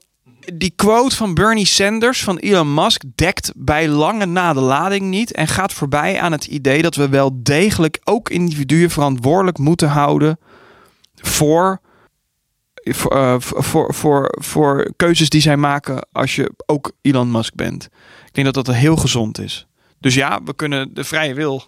B: Die quote van Bernie Sanders van Elon Musk dekt bij lange na de lading niet. En gaat voorbij aan het idee dat we wel degelijk ook individuen verantwoordelijk moeten houden voor, voor, eh, voor, voor, voor keuzes die zij maken als je ook Elon Musk bent. Ik denk dat dat heel gezond is. Dus ja, we kunnen de vrije wil,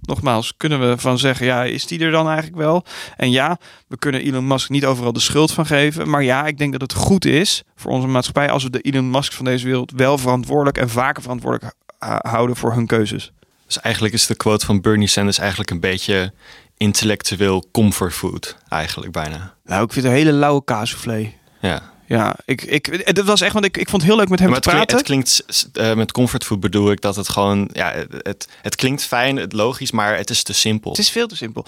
B: nogmaals, kunnen we van zeggen, ja, is die er dan eigenlijk wel? En ja, we kunnen Elon Musk niet overal de schuld van geven. Maar ja, ik denk dat het goed is voor onze maatschappij als we de Elon Musk van deze wereld wel verantwoordelijk en vaker verantwoordelijk houden voor hun keuzes.
A: Dus eigenlijk is de quote van Bernie Sanders eigenlijk een beetje intellectueel comfortfood, eigenlijk bijna.
B: Nou, ik vind het een hele lauwe kaassoufflé.
A: Ja.
B: Ja, ik, ik, dat was echt, want ik, ik vond het heel leuk met hem te
A: het klinkt,
B: praten.
A: het klinkt eh, met comfortfood bedoel ik dat het gewoon, ja, het, het klinkt fijn, het logisch, maar het is te simpel.
B: Het is veel te simpel.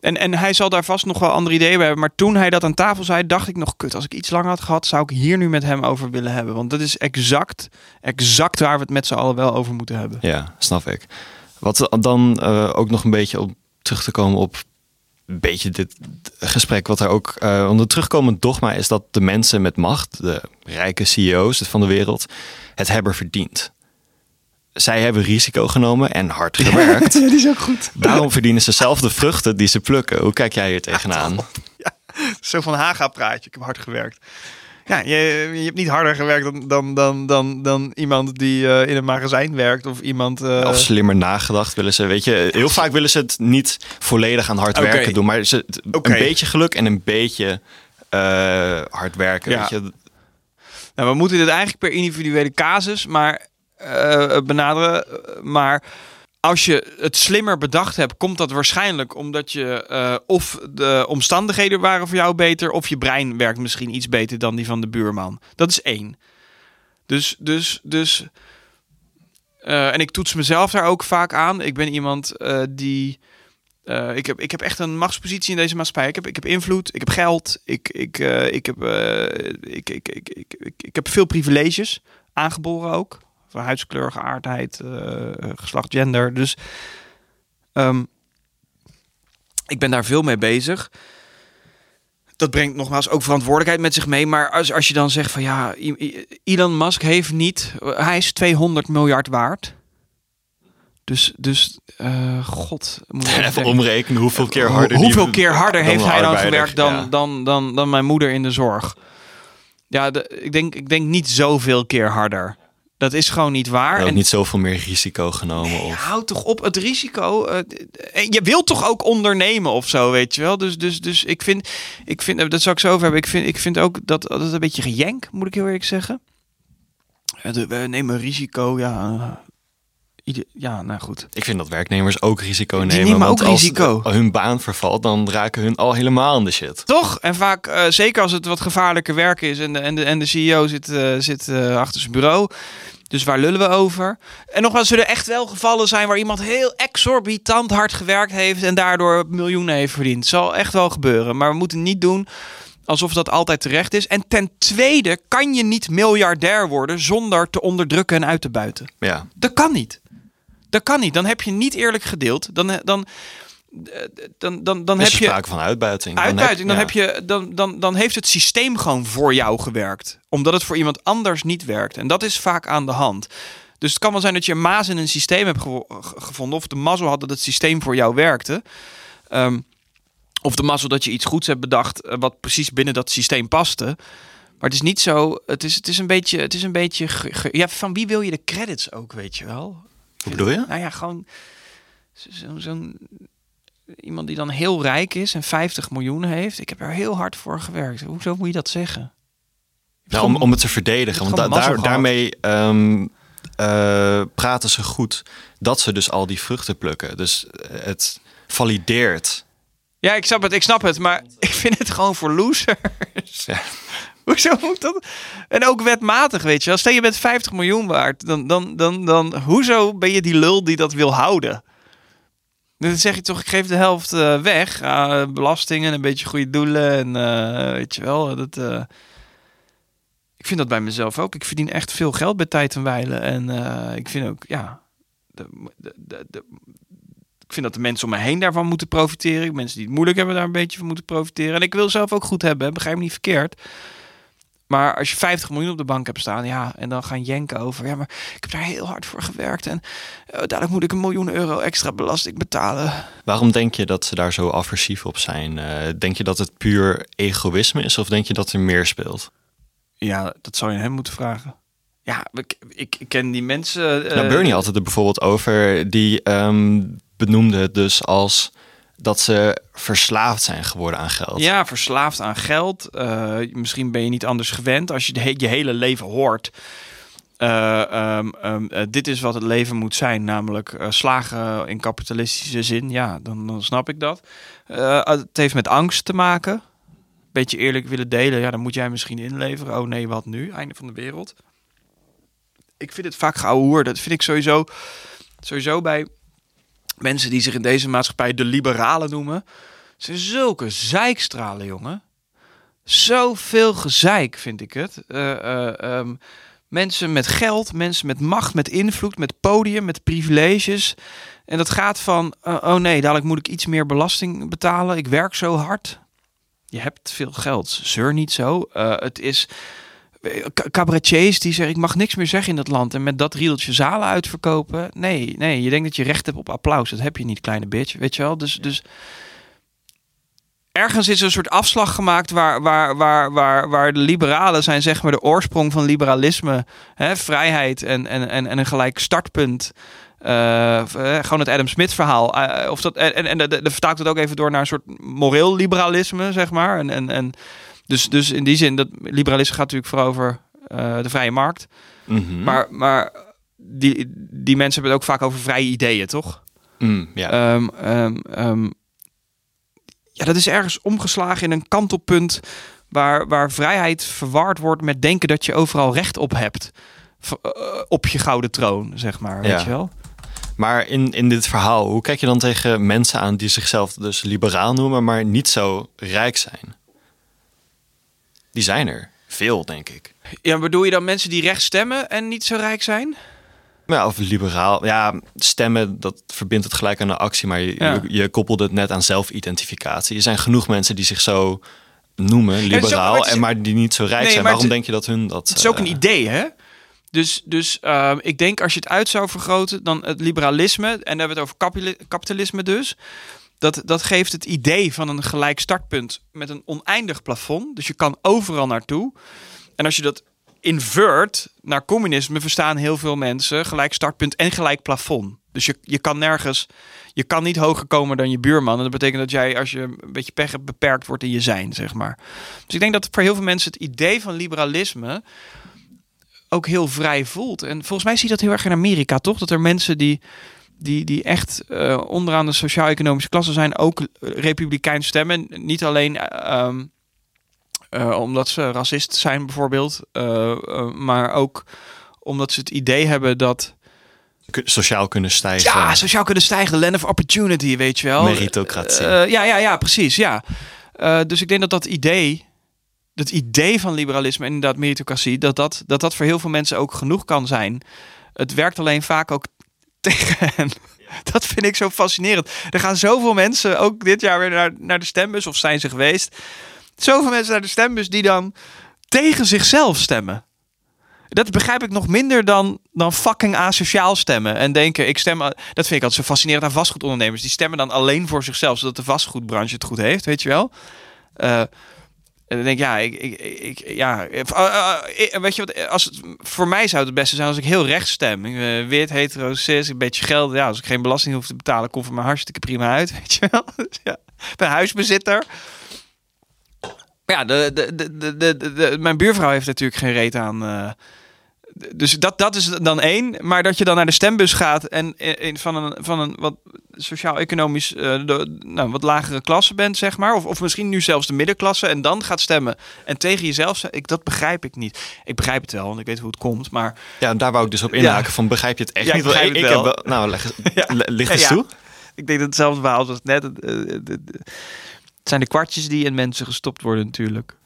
B: En, en hij zal daar vast nog wel andere ideeën bij hebben. Maar toen hij dat aan tafel zei, dacht ik nog, kut, als ik iets langer had gehad, zou ik hier nu met hem over willen hebben. Want dat is exact, exact waar we het met z'n allen wel over moeten hebben.
A: Ja, snap ik. Wat dan eh, ook nog een beetje op terug te komen op een beetje dit gesprek wat er ook eh onder terugkomend dogma is dat de mensen met macht, de rijke CEO's van de wereld, het hebben verdiend. Zij hebben risico genomen en hard gewerkt.
B: die is ook goed.
A: Daarom verdienen ze zelf de vruchten die ze plukken. Hoe kijk jij hier tegenaan?
B: Zo van Haga praatje, ik heb hard gewerkt. Ja, je, je hebt niet harder gewerkt dan, dan, dan, dan, dan iemand die eh, in een magazijn werkt of iemand... eh,
A: Of slimmer nagedacht willen ze, weet je, heel vaak willen ze het niet volledig aan hard werken doen, maar ze, een beetje geluk en een beetje eh, hard werken.
B: Ja.
A: Weet je?
B: Nou, we moeten dit eigenlijk per individuele casus maar, eh, benaderen. Maar als je het slimmer bedacht hebt, komt dat waarschijnlijk omdat je eh, of de omstandigheden waren voor jou beter, of je brein werkt misschien iets beter dan die van de buurman. Dat is één. Dus, dus, dus. eh, en ik toets mezelf daar ook vaak aan. Ik ben iemand eh, die. ik, heb, ik heb echt een machtspositie in deze maatschappij. Ik heb, ik heb invloed, ik heb geld, ik, ik, ik, heb, ik, ik, ik, ik heb veel privileges, aangeboren ook. Huidskleur, geaardheid, eh, geslacht, gender. Dus ehm, ik ben daar veel mee bezig. Dat brengt nogmaals ook verantwoordelijkheid met zich mee. Maar als, als je dan zegt van ja, Elon Musk heeft niet... Hij is 200 miljard waard. Dus, dus eh, god. moet ik
A: Even omrekenen hoeveel keer harder.
B: Hoe- Hoeveel keer harder heeft hij dan
A: arbeider,
B: gewerkt dan,
A: ja.
B: dan, dan, dan mijn moeder in de zorg? Ja, de, ik, denk, ik denk niet zoveel keer harder. Dat is gewoon niet waar.
A: Ook
B: En
A: niet zoveel meer risico genomen. Of...
B: houd toch op het risico. eh, en je wilt toch ook ondernemen of zo, weet je wel? Dus, dus, dus ik vind, ik vind, dat zou ik zo over hebben. Ik vind, ik vind ook dat dat een beetje gejenk, moet ik heel eerlijk zeggen. Eh, We nemen risico, ja. eh, ieder- ja, nou goed.
A: Ik vind dat werknemers ook risico
B: Die
A: nemen.
B: nemen
A: want
B: ook
A: als
B: risico.
A: de- hun baan vervalt, dan raken hun al helemaal in de shit.
B: Toch? En vaak, zeker als het wat gevaarlijker werk is en de, en de, en de CEO zit, zit achter zijn bureau. Dus waar lullen we over? En nogmaals, zullen er echt wel gevallen zijn waar iemand heel exorbitant hard gewerkt heeft en daardoor miljoenen heeft verdiend. Zal echt wel gebeuren. Maar we moeten niet doen alsof dat altijd terecht is. En ten tweede kan je niet miljardair worden zonder te onderdrukken en uit te buiten.
A: Ja.
B: Dat kan niet. Dat kan niet. Dan heb je niet eerlijk gedeeld. Dan, dan, dan, dan, dan
A: Is
B: heb je
A: sprake van uitbuiting. Dan
B: uitbuiting. Dan,
A: ja.
B: heb je, dan, dan, dan heeft het systeem gewoon voor jou gewerkt. Omdat het voor iemand anders niet werkt. En dat is vaak aan de hand. Dus het kan wel zijn dat je een maas in een systeem hebt gevo- ge- gevonden. Of de mazzel had dat het systeem voor jou werkte. Ehm, of de mazzel dat je iets goeds hebt bedacht. eh, wat precies binnen dat systeem paste. Maar het is niet zo. Het is, het is een beetje. Het is een beetje ja, van wie wil je de credits ook, weet je wel?
A: Hoe bedoel je?
B: Nou ja, gewoon zo- zo- zo'n iemand die dan heel rijk is en 50 miljoen heeft. Ik heb er heel hard voor gewerkt. Hoezo moet je dat zeggen?
A: Nou, om, om het te verdedigen. Want da- daar, daarmee ehm, eh, praten ze goed dat ze dus al die vruchten plukken. Dus het valideert.
B: Ja, ik snap het, ik snap het, maar ik vind het gewoon voor losers.
A: Ja.
B: Hoezo moet dat? En ook wetmatig, weet je wel. Stel je bent 50 miljoen waard, dan, dan, dan, dan hoezo ben je die lul die dat wil houden? Dan zeg je toch, ik geef de helft eh, weg. Ah, belastingen, een beetje goede doelen en eh, weet je wel. Dat, eh, ik vind dat bij mezelf ook. Ik verdien echt veel geld bij tijd en wijlen. En ik vind ook, ja... De, de, de, ik vind dat de mensen om me heen daarvan moeten profiteren. Mensen die het moeilijk hebben daar een beetje van moeten profiteren. En ik wil zelf ook goed hebben, begrijp me niet verkeerd. Maar als je 50 miljoen op de bank hebt staan, ja, en dan gaan jenken over, ja, maar ik heb daar heel hard voor gewerkt en eh, dadelijk moet ik een miljoen euro extra belasting betalen.
A: Waarom denk je dat ze daar zo aversief op zijn? Eh, denk je dat het puur egoïsme is of denk je dat er meer speelt?
B: Ja, dat zou je hem moeten vragen. Ja, ik, ik, ik ken die mensen. eh,
A: nou, Bernie had het er bijvoorbeeld over. Die ehm, benoemde het dus als dat ze verslaafd zijn geworden aan geld.
B: Ja, verslaafd aan geld. Eh, misschien ben je niet anders gewend als je de je hele leven hoort. eh, ehm, ehm, eh, dit is wat het leven moet zijn, namelijk slagen in kapitalistische zin. Ja, dan, dan snap ik dat. Het heeft met angst te maken. Beetje eerlijk willen delen, ja, dan moet jij misschien inleveren. Oh nee, wat nu? Einde van de wereld. Ik vind het vaak geouwehoer. Dat vind ik sowieso, sowieso bij mensen die zich in deze maatschappij de liberalen noemen. Zijn zulke zeikstralen, jongen. Zoveel gezeik, vind ik het. Eh, eh, ehm, mensen met geld, mensen met macht, met invloed, met podium, met privileges. En dat gaat van, eh, oh nee, dadelijk moet ik iets meer belasting betalen. Ik werk zo hard. Je hebt veel geld, zeur niet zo. Het is cabaretiers die zeggen, ik mag niks meer zeggen in dat land. En met dat riedeltje zalen uitverkopen. Nee, nee, je denkt dat je recht hebt op applaus. Dat heb je niet, kleine bitch, weet je wel. Dus, dus ergens is er een soort afslag gemaakt waar, waar, waar, waar, waar de liberalen zijn, zeg maar, de oorsprong van liberalisme, hè, vrijheid en, en, en, en een gelijk startpunt. Eh, gewoon het Adam Smith verhaal. Eh, of dat, en en, en de, de, de vertaalt het ook even door naar een soort moreel liberalisme, zeg maar. En, en, en dus, dus in die zin, dat liberalisme gaat natuurlijk vooral over eh, de vrije markt.
A: Mhm.
B: Maar, maar die, die mensen hebben het ook vaak over vrije ideeën, toch?
A: Mm, ja.
B: Ehm, ehm, ehm, ja, dat is ergens omgeslagen in een kantelpunt waar, waar vrijheid verward wordt met denken dat je overal recht op hebt. V- eh, op je gouden troon, zeg maar. Weet
A: Ja.
B: je wel?
A: Maar in, in dit verhaal, hoe kijk je dan tegen mensen aan die zichzelf dus liberaal noemen, maar niet zo rijk zijn? Die zijn er. Veel, denk ik.
B: Ja, bedoel je dan mensen die recht stemmen en niet zo rijk zijn?
A: Ja, of liberaal. Ja, stemmen, dat verbindt het gelijk aan een actie, maar je,
B: Ja.
A: je, je koppelt het net aan zelfidentificatie. Er zijn genoeg mensen die zich zo noemen, liberaal,
B: is-
A: en maar die niet zo rijk
B: Nee,
A: zijn. Waarom
B: het-
A: denk je dat hun dat...
B: Het is ook
A: eh,
B: een idee, hè? Dus, dus ehm, ik denk als je het uit zou vergroten, dan het liberalisme, en dan hebben we het over kapitali- kapitalisme dus. Dat, dat geeft het idee van een gelijk startpunt met een oneindig plafond. Dus je kan overal naartoe. En als je dat invert naar communisme, verstaan heel veel mensen gelijk startpunt en gelijk plafond. Dus je, je kan nergens, je kan niet hoger komen dan je buurman. En dat betekent dat jij, als je een beetje pech hebt, beperkt wordt in je zijn, zeg maar. Dus ik denk dat voor heel veel mensen het idee van liberalisme ook heel vrij voelt. En volgens mij zie je dat heel erg in Amerika, toch? Dat er mensen die, die, die echt eh, onderaan de sociaal-economische klasse zijn, ook eh, republikein stemmen. Niet alleen eh, ehm, eh, omdat ze racist zijn, bijvoorbeeld, eh, maar ook omdat ze het idee hebben dat
A: Sociaal kunnen stijgen.
B: ja, sociaal kunnen stijgen, land of opportunity, weet je wel.
A: Meritocratie.
B: Ja, ja, ja, precies, ja. Dus ik denk dat dat idee, dat idee van liberalisme en inderdaad meritocratie, dat dat, dat dat voor heel veel mensen ook genoeg kan zijn. Het werkt alleen vaak ook tegen hen. Dat vind ik zo fascinerend. Er gaan zoveel mensen ook dit jaar weer naar, naar de stembus, of zijn ze geweest. Zoveel mensen naar de stembus die dan tegen zichzelf stemmen. Dat begrijp ik nog minder dan, dan fucking asociaal stemmen. En denken, ik stem... Dat vind ik altijd zo fascinerend aan vastgoedondernemers. Die stemmen dan alleen voor zichzelf, zodat de vastgoedbranche het goed heeft, weet je wel. Eh, en dan denk ik, ja, ik, ik, ik ja, eh, eh, eh, weet je wat, als voor mij zou het het beste zijn als ik heel rechts stem. Eh, wit, hetero, cis, een beetje geld. Ja, als ik geen belasting hoef te betalen, komt voor mij hartstikke prima uit, weet je wel. Dus ja, ik ben huisbezitter. Ja, de, de, de, de, de- mijn buurvrouw heeft natuurlijk geen reet aan. Eh, dus dat, dat is dan één. Maar dat je dan naar de stembus gaat en in, van een, van een wat sociaal-economisch eh, de- nou, wat lagere klasse bent, zeg maar. Of, of misschien nu zelfs de middenklasse. En dan gaat stemmen. En tegen jezelf, ze- ik, dat begrijp ik niet. Ik begrijp het wel, want ik weet hoe het komt. Maar
A: Ja, en daar wou ik dus op inhaken. Van begrijp je het echt
B: Ja, ik
A: niet?
B: Begrijp het
A: heb
B: wel.
A: nou, leg,
B: Ja.
A: licht eens toe.
B: ik denk dat hetzelfde verhaal was net. Het, eh, het- het- het zijn de kwartjes die in mensen gestopt worden natuurlijk.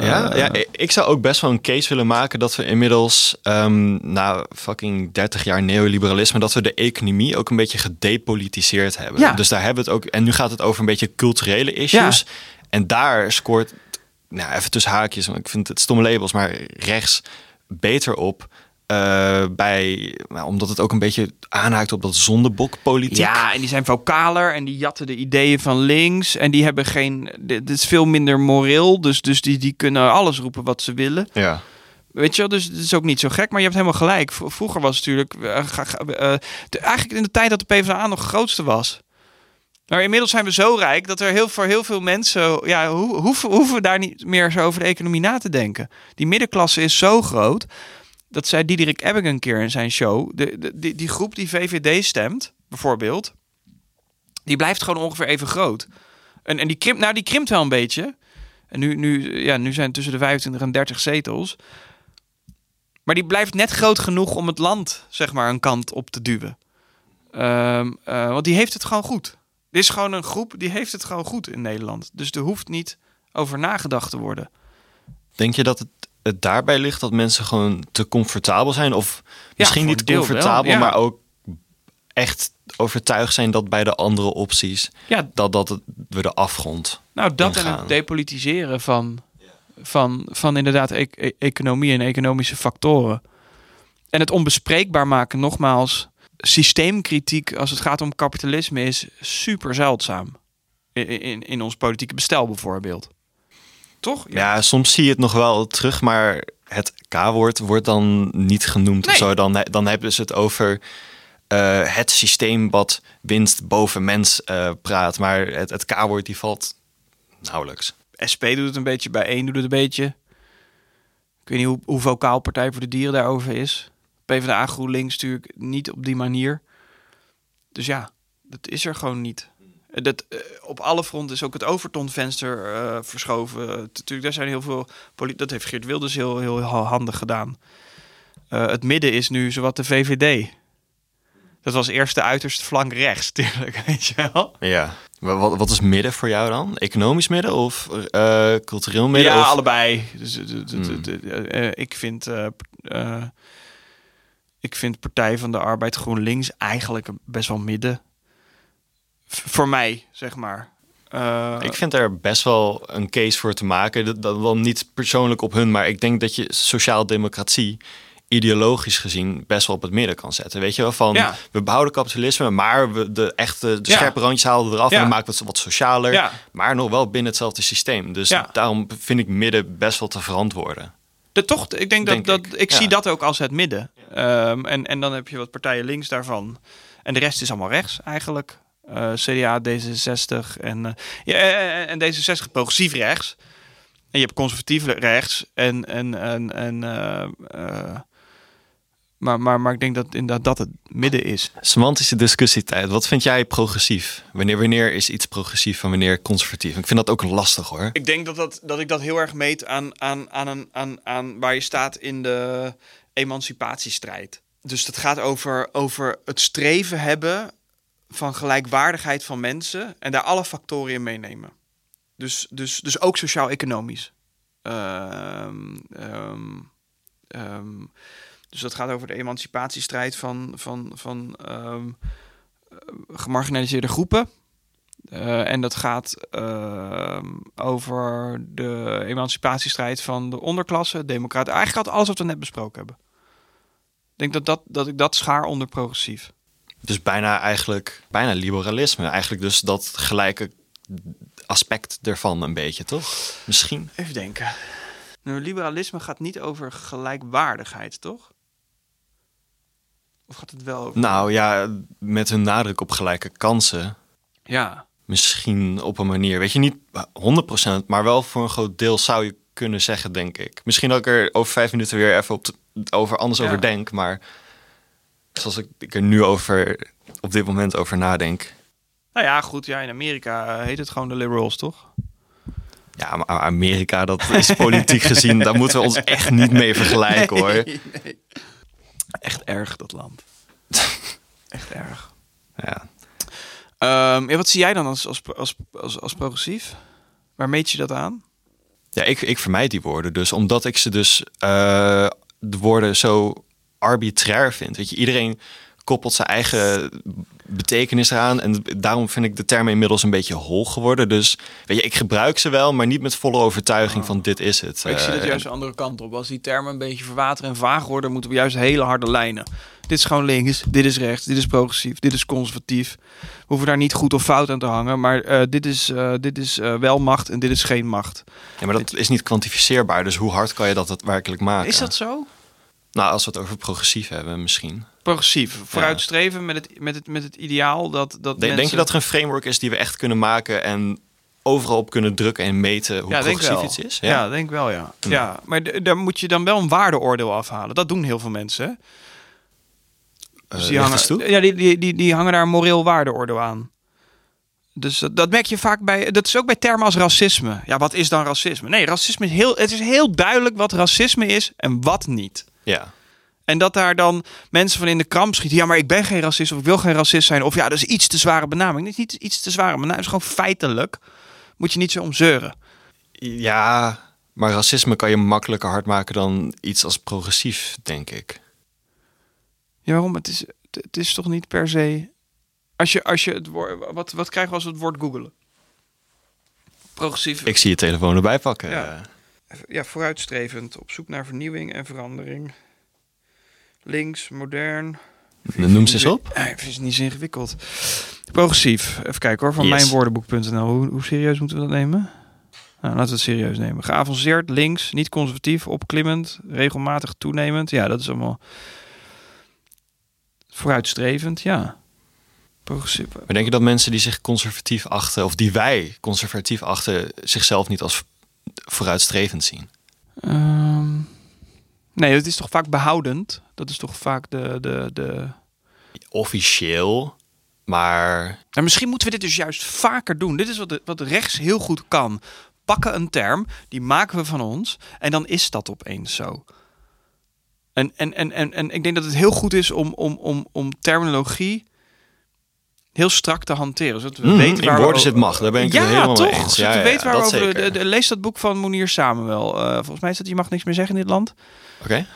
A: Ja,
B: Eh,
A: ja, ik- zou ook best wel een case willen maken dat we inmiddels ehm, na fucking 30 jaar neoliberalisme, dat we de economie ook een beetje gedepolitiseerd hebben.
B: Ja.
A: Dus daar hebben we het ook. En nu gaat het over een beetje culturele issues. En daar scoort, nou even tussen haakjes, want ik vind het stomme labels, maar rechts beter op. eh, bij, nou, omdat het ook een beetje aanhaakt op dat zondebokpolitiek.
B: Ja, en die zijn vocaler en die jatten de ideeën van links. En die hebben geen. Dit is veel minder moreel. Dus, dus die, die kunnen alles roepen wat ze willen.
A: ja.
B: Weet je wel, dus het is ook niet zo gek. Maar je hebt helemaal gelijk. Vroeger was het natuurlijk. eh, eh, de- eigenlijk in de tijd dat de PvdA nog grootste was. Maar inmiddels zijn we zo rijk dat er heel, voor heel veel mensen. Ja, ho- hoeven, hoeven we daar niet meer zo over de economie na te denken. Die middenklasse is zo groot. Dat zei Diederik Ebbing een keer in zijn show. De, de, die, die groep die VVD stemt, bijvoorbeeld. Die blijft gewoon ongeveer even groot. En, en die, krimpt, nou, die krimpt wel een beetje. En nu, nu, ja, nu zijn het tussen de 25 en 30 zetels. Maar die blijft net groot genoeg om het land, zeg maar, een kant op te duwen. Ehm, eh, want die heeft het gewoon goed. Dit is gewoon een groep die heeft het gewoon goed in Nederland. Dus er hoeft niet over nagedacht te worden.
A: Denk je dat het, het daarbij ligt dat mensen gewoon te comfortabel zijn? Of misschien
B: voor
A: niet
B: wel,
A: comfortabel,
B: ja.
A: maar ook echt overtuigd zijn dat bij de andere opties
B: Ja,
A: dat, dat het, we de afgrond.
B: nou dat en het depolitiseren van, van, van inderdaad e- e- economie en economische factoren. En het onbespreekbaar maken, nogmaals, systeemkritiek als het gaat om kapitalisme is super zeldzaam. In, in, in ons politieke bestel bijvoorbeeld. Toch?
A: Ja. soms zie je het nog wel terug, maar het K-woord wordt dan niet genoemd of zo. Dan, dan hebben ze het over eh, het systeem wat winst boven mens eh, praat. Maar het, het K-woord die valt nauwelijks.
B: SP doet het een beetje, bij één doet het een beetje. Ik weet niet hoe, hoe vocaal Partij voor de Dieren daarover is. PvdA GroenLinks natuurlijk niet op die manier. Dus ja, dat is er gewoon niet. Dat, eh, op alle fronten is ook het Overtonvenster eh verschoven. Eh, Natuurlijk, daar zijn heel veel... Dat heeft Geert Wilders heel, heel handig gedaan. Het midden is nu zowat de VVD. Dat was eerst de uiterste flank rechts, natuurlijk, weet je wel.
A: Ja. Wa- Wat, wat is midden voor jou dan? Economisch midden of cultureel midden?
B: Ja,
A: of...
B: allebei. Dus,
A: Hmm.
B: ik vind, ik vind Partij van de Arbeid GroenLinks eigenlijk best wel midden. Voor mij, zeg maar. Eh,
A: Ik vind er best wel een case voor te maken. Dat, dat dan niet persoonlijk op hun, maar ik denk dat je sociaal-democratie ideologisch gezien best wel op het midden kan zetten. Weet je wel, van
B: Ja.
A: we behouden kapitalisme, maar we de echte de
B: Ja.
A: scherpe randjes halen eraf
B: Ja.
A: en maken we het wat socialer, maar nog wel binnen hetzelfde systeem. Dus daarom vind ik midden best wel te verantwoorden.
B: de, toch, ik denk,
A: Denk
B: dat, dat
A: ik,
B: ik
A: ja.
B: zie dat ook als het midden. Ehm, en, en dan heb je wat partijen links daarvan. En de rest is allemaal rechts eigenlijk. Eh, CDA, D66 en, eh, ja, eh, en D66 progressief rechts. En je hebt conservatief rechts. En, en, en, en maar, maar, maar ik denk dat inderdaad dat het midden is.
A: Semantische discussietijd. Wat vind jij progressief? Wanneer, wanneer is iets progressief en wanneer conservatief? Ik vind dat ook lastig hoor.
B: Ik denk dat, dat, dat ik dat heel erg meet aan, aan, aan, een, aan, aan waar je staat in de, emancipatiestrijd. Dus dat gaat over, over het streven hebben van gelijkwaardigheid van mensen en daar alle factoren in meenemen. Dus, dus, dus ook sociaal-economisch. Ehm, ehm, ehm, dus dat gaat over de emancipatiestrijd van, van, van eh, gemarginaliseerde groepen. Eh, en dat gaat over de emancipatiestrijd van de onderklasse, democraten. Eigenlijk had alles wat we net besproken hebben. Ik denk dat, dat, dat ik dat schaar onder progressief.
A: Dus bijna eigenlijk, bijna liberalisme. Eigenlijk dus dat gelijke aspect ervan een beetje, toch? Misschien.
B: Even denken. Nou, liberalisme gaat niet over gelijkwaardigheid, toch? Of gaat het wel over...
A: Nou ja, met hun nadruk op gelijke kansen.
B: Ja.
A: Misschien op een manier, weet je, niet 100%, maar wel voor een groot deel zou je kunnen zeggen, denk ik. Misschien dat ik er over vijf minuten weer even op te- over anders
B: Ja.
A: over denk, maar zoals ik, ik er nu over, op dit moment over nadenk.
B: Nou ja, goed. Ja, in Amerika eh, heet het gewoon de liberals, toch?
A: Ja, maar Amerika, dat is politiek gezien, daar moeten we ons echt niet mee vergelijken hoor.
B: Nee, nee. Echt erg, dat land. Echt erg.
A: Ja.
B: Ehm, ja, wat zie jij dan als, als, als, als, als progressief? Waar meet je dat aan?
A: Ja, ik, ik vermijd die woorden dus, omdat ik ze dus eh, de woorden zo arbitrair vind. Weet je, iedereen koppelt zijn eigen betekenis eraan en daarom vind ik de termen inmiddels een beetje hol geworden. Dus weet je, ik gebruik ze wel, maar niet met volle overtuiging van dit is het.
B: Maar ik zie dat
A: Eh,
B: juist de andere kant op. Als die termen een beetje verwateren en vaag worden, moeten we juist hele harde lijnen. Dit is gewoon links, dit is rechts, dit is progressief, dit is conservatief. We hoeven daar niet goed of fout aan te hangen, maar eh, dit is, eh, dit is wel macht en dit is geen macht.
A: ja, maar dat is niet kwantificeerbaar, dus hoe hard kan je dat daadwerkelijk maken?
B: Is dat zo?
A: Nou, als we het over progressief hebben misschien.
B: Progressief, vooruitstreven met het, met het, met het ideaal dat, dat
A: Denk,
B: mensen...
A: denk je dat er een framework is die we echt kunnen maken en overal op kunnen drukken en meten hoe
B: ja,
A: progressief iets is?
B: Ja, denk wel, ja. ja. maar daar moet je dan wel een waardeoordeel afhalen. Dat doen heel veel mensen.
A: Eh,
B: Dus die hangen, ja, die, die, die, die hangen daar een moreel waardeoordeel aan. Dus dat, dat merk je vaak bij. Dat is ook bij termen als racisme. Ja, wat is dan racisme? Nee, racisme is heel. Het is heel duidelijk wat racisme is en wat niet.
A: Ja.
B: En dat daar dan mensen van in de kramp schieten. Ja, maar ik ben geen racist of ik wil geen racist zijn. Of ja, dat is iets te zware benaming. Het is niet iets te zware benaming. Het is gewoon feitelijk. Moet je niet zo om zeuren.
A: Ja, maar racisme kan je makkelijker hard maken dan iets als progressief, denk ik.
B: Ja, waarom? Het is, het, het is toch niet per se. Als je, als je het woord. Wat, wat krijgen we als we het woord googelen? Progressief.
A: Ik zie je telefoon erbij pakken.
B: Ja. Ja, vooruitstrevend. Op zoek naar vernieuwing en verandering. Links, modern.
A: Noem ze eens op.
B: Nee, het is niet zo ingewikkeld. Progressief. Even kijken hoor, van
A: Yes.
B: mijnwoordenboek.nl. Hoe, hoe serieus moeten we dat nemen? Nou, laten we het serieus nemen. Geavanceerd, links, niet conservatief, opklimmend, regelmatig toenemend. Ja, dat is allemaal vooruitstrevend, ja. Progressief.
A: Maar denk je dat mensen die zich conservatief achten, of die wij conservatief achten, zichzelf niet als vooruitstrevend zien?
B: Ehm, nee, het is toch vaak behoudend. Dat is toch vaak de... de, de...
A: Officieel, maar
B: Nou, misschien moeten we dit dus juist vaker doen. Dit is wat, de, wat rechts heel goed kan. Pakken een term, die maken we van ons en dan is dat opeens zo. En, en, en, en, en ik denk dat het heel goed is om, om, om, om terminologie heel strak te hanteren. Zodat we
A: Mhm,
B: weten
A: in
B: waar we
A: woorden zit macht, daar ben ik
B: ja,
A: het helemaal
B: toch?
A: mee eens. Ja,
B: we
A: ja,
B: waar we. De, de- lees dat boek van Monier Samuel. Eh volgens mij is dat Je mag niks meer zeggen in dit land.
A: oké.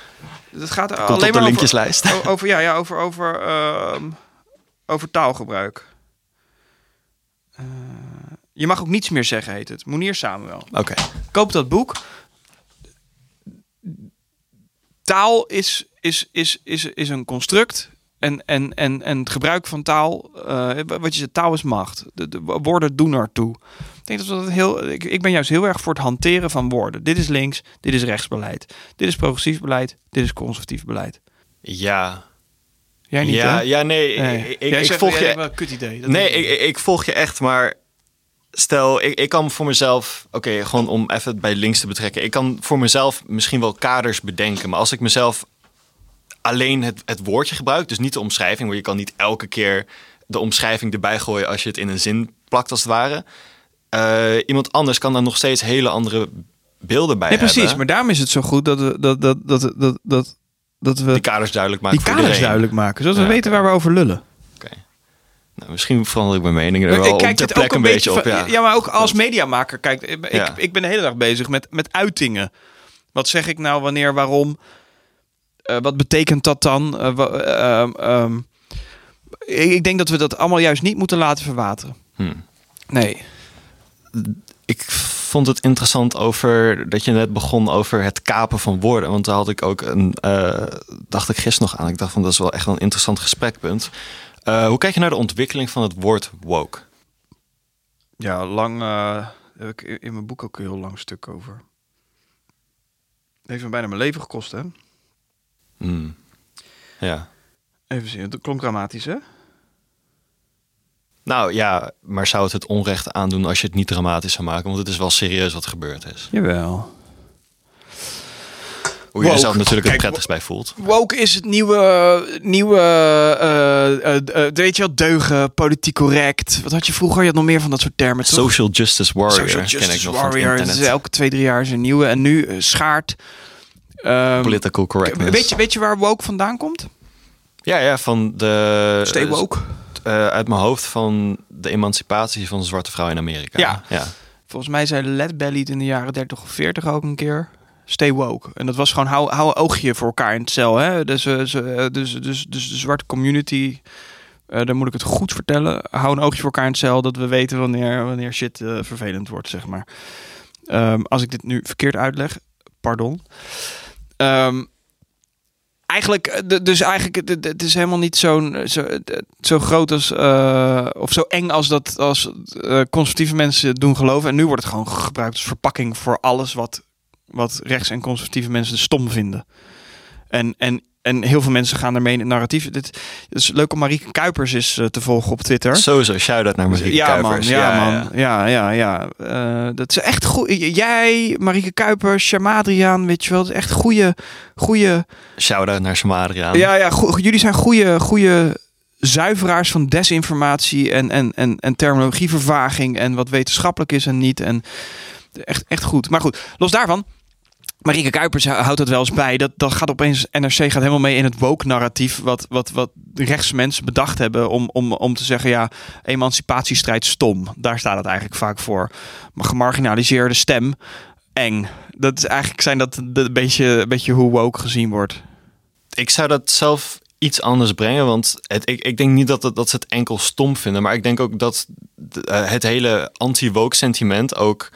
B: Het gaat
A: Komt
B: alleen
A: op de
B: maar
A: linkjeslijst.
B: Over, over, ja, ja, over, over, ehm, over taalgebruik. Eh, je mag ook niets meer zeggen, heet het. Monier Samuel.
A: Oké.
B: Koop dat boek. Taal is, is, is, is, is een construct. En, en, en, en het gebruik van taal, eh, wat je zegt, taal is macht. De, de woorden doen ertoe. Ik denk dat we dat heel. Ik, ik ben juist heel erg voor het hanteren van woorden. Dit is links, dit is rechtsbeleid. Dit is progressief beleid, dit is conservatief beleid.
A: Ja.
B: Jij niet,
A: ja,
B: hè?
A: ja, nee.
B: Nee.
A: Ik, ik, volg je.
B: wel, kut idee. Dat
A: Nee, ik, ik- volg je echt, maar stel, ik, ik kan voor mezelf, oké, gewoon om even bij links te betrekken. Ik kan voor mezelf misschien wel kaders bedenken, maar als ik mezelf alleen het, het woordje gebruik, dus niet de omschrijving, want je kan niet elke keer de omschrijving erbij gooien als je het in een zin plakt als het ware. Eh, iemand anders kan daar nog steeds hele andere beelden bij
B: Nee, precies.
A: hebben.
B: Maar daarom is het zo goed dat, we- dat, dat, dat, dat, dat dat we
A: Die kaders duidelijk maken
B: die kaders
A: iedereen.
B: duidelijk maken. Zodat
A: Ja.
B: we weten waar we over lullen.
A: Oké. Nou, misschien verander ik mijn mening er wel op
B: kijk
A: ter
B: het
A: plek
B: ook
A: een beetje op. Ja.
B: ja, maar ook als mediamaker. Kijk, ik, ik,
A: Ja.
B: ik ben de hele dag bezig met, met uitingen. Wat zeg ik nou, wanneer, waarom? Eh, wat betekent dat dan? Eh, ehm, ehm, ik, denk dat we dat allemaal juist niet moeten laten verwateren.
A: Hm.
B: Nee.
A: Ik vond het interessant over dat je net begon over het kapen van woorden. Want daar had ik ook een, eh, dacht ik gisteren nog aan. Ik dacht van dat is wel echt een interessant gesprekpunt. Eh, hoe kijk je naar de ontwikkeling van het woord woke?
B: Ja, lang. eh, heb ik in mijn boek ook een heel lang stuk over. Het heeft me bijna mijn leven gekost, hè?
A: Hm. Ja.
B: Even zien, het klonk dramatisch, hè?
A: Nou ja, maar zou het het onrecht aandoen als je het niet dramatisch zou maken? Want het is wel serieus wat gebeurd is.
B: Jawel.
A: Hoe je er
B: Woke.
A: zelf natuurlijk het prettigst bij voelt.
B: Woke is het nieuwe, nieuwe eh, weet je wel, deugen, politiek correct. Wat had je vroeger? Je had nog meer van dat soort termen, toch?
A: Social Justice Warrior
B: Social
A: ken ik
B: Justice
A: nog van het
B: Warrior. Is elke twee, drie jaar is een nieuwe. En nu schaart. Ehm,
A: Political correctness.
B: weet, je, weet je waar woke vandaan komt?
A: Ja, ja, van de...
B: Stay woke.
A: eh, uit mijn hoofd van de emancipatie van de zwarte vrouw in Amerika.
B: Ja.
A: ja.
B: Volgens mij zei Led Belly in de jaren 30 of 40 ook een keer. Stay woke. En dat was gewoon hou, hou een oogje voor elkaar in het cel. Hè? Dus, eh, eh, dus, dus, dus de zwarte community, eh daar moet ik het goed vertellen. Hou een oogje voor elkaar in het cel, dat we weten wanneer, wanneer shit eh, vervelend wordt, zeg maar. Ehm, als ik dit nu verkeerd uitleg, pardon. Ehm, eigenlijk, eh, dus eigenlijk, het- is helemaal niet zo'n zo, eh, zo groot als eh, of zo eng als dat als eh, conservatieve mensen doen geloven. En nu wordt het gewoon gebruikt als verpakking voor alles wat, wat rechts- en conservatieve mensen stom vinden. En, en, en heel veel mensen gaan ermee in het narratief. Dit is leuk om Marieke Kuipers is eh, te volgen op Twitter.
A: Sowieso, shout-out naar Marieke
B: ja,
A: Kuipers.
B: man, ja, man. Ja, ja, ja. Eh, dat is echt goed. Jij, Marieke Kuipers, Shamadriaan, weet je wel. Dat is echt goede, goede
A: Shout-out naar Shamadriaan.
B: ja, ja jullie zijn goede, goede zuiveraars van desinformatie en, en, en, en terminologievervaging en wat wetenschappelijk is en niet. En echt, echt goed. Maar goed, los daarvan. Marieke Kuipers houdt het wel eens bij. Dat, dat gaat opeens, NRC gaat helemaal mee in het woke-narratief. Wat, wat, wat rechtse mensen bedacht hebben om, om, om te zeggen: ja, emancipatiestrijd stom. Daar staat het eigenlijk vaak voor. Maar gemarginaliseerde stem, eng. Dat is eigenlijk zijn dat een beetje, een beetje hoe woke gezien wordt.
A: Ik zou dat zelf iets anders brengen, want het, ik, ik denk niet dat, dat ze het enkel stom vinden, maar ik denk ook dat eh, het hele anti-woke sentiment ook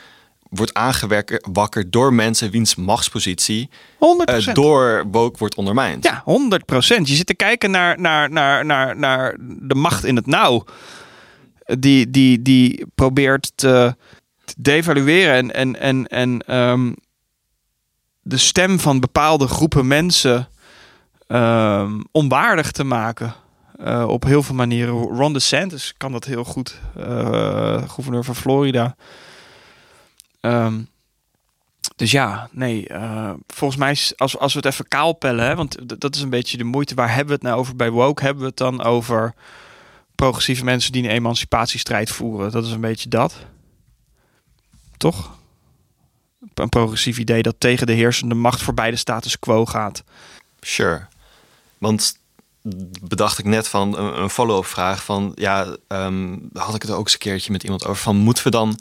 A: wordt aangewerkt wakker door mensen wiens machtspositie
B: 100%.
A: eh, door woke wordt ondermijnd.
B: Ja, 100% Je zit te kijken naar, naar, naar, naar, naar de macht in het nauw. Die, die, die probeert te, te devalueren en, en, en, en ehm, de stem van bepaalde groepen mensen ehm, onwaardig te maken. Eh, op heel veel manieren. Ron DeSantis kan dat heel goed. eh, gouverneur van Florida. Ehm, dus ja, nee. eh, volgens mij, is, als, als we het even kaal pellen, hè, want dat is een beetje de moeite. Waar hebben we het nou over bij woke? Hebben we het dan over progressieve mensen die een emancipatiestrijd voeren? Dat is een beetje dat. Toch? Een progressief idee dat tegen de heersende macht voorbij de status quo gaat.
A: Sure. Want bedacht ik net van een, follow-up vraag van ja, ehm, had ik het ook eens een keertje met iemand over van moeten we dan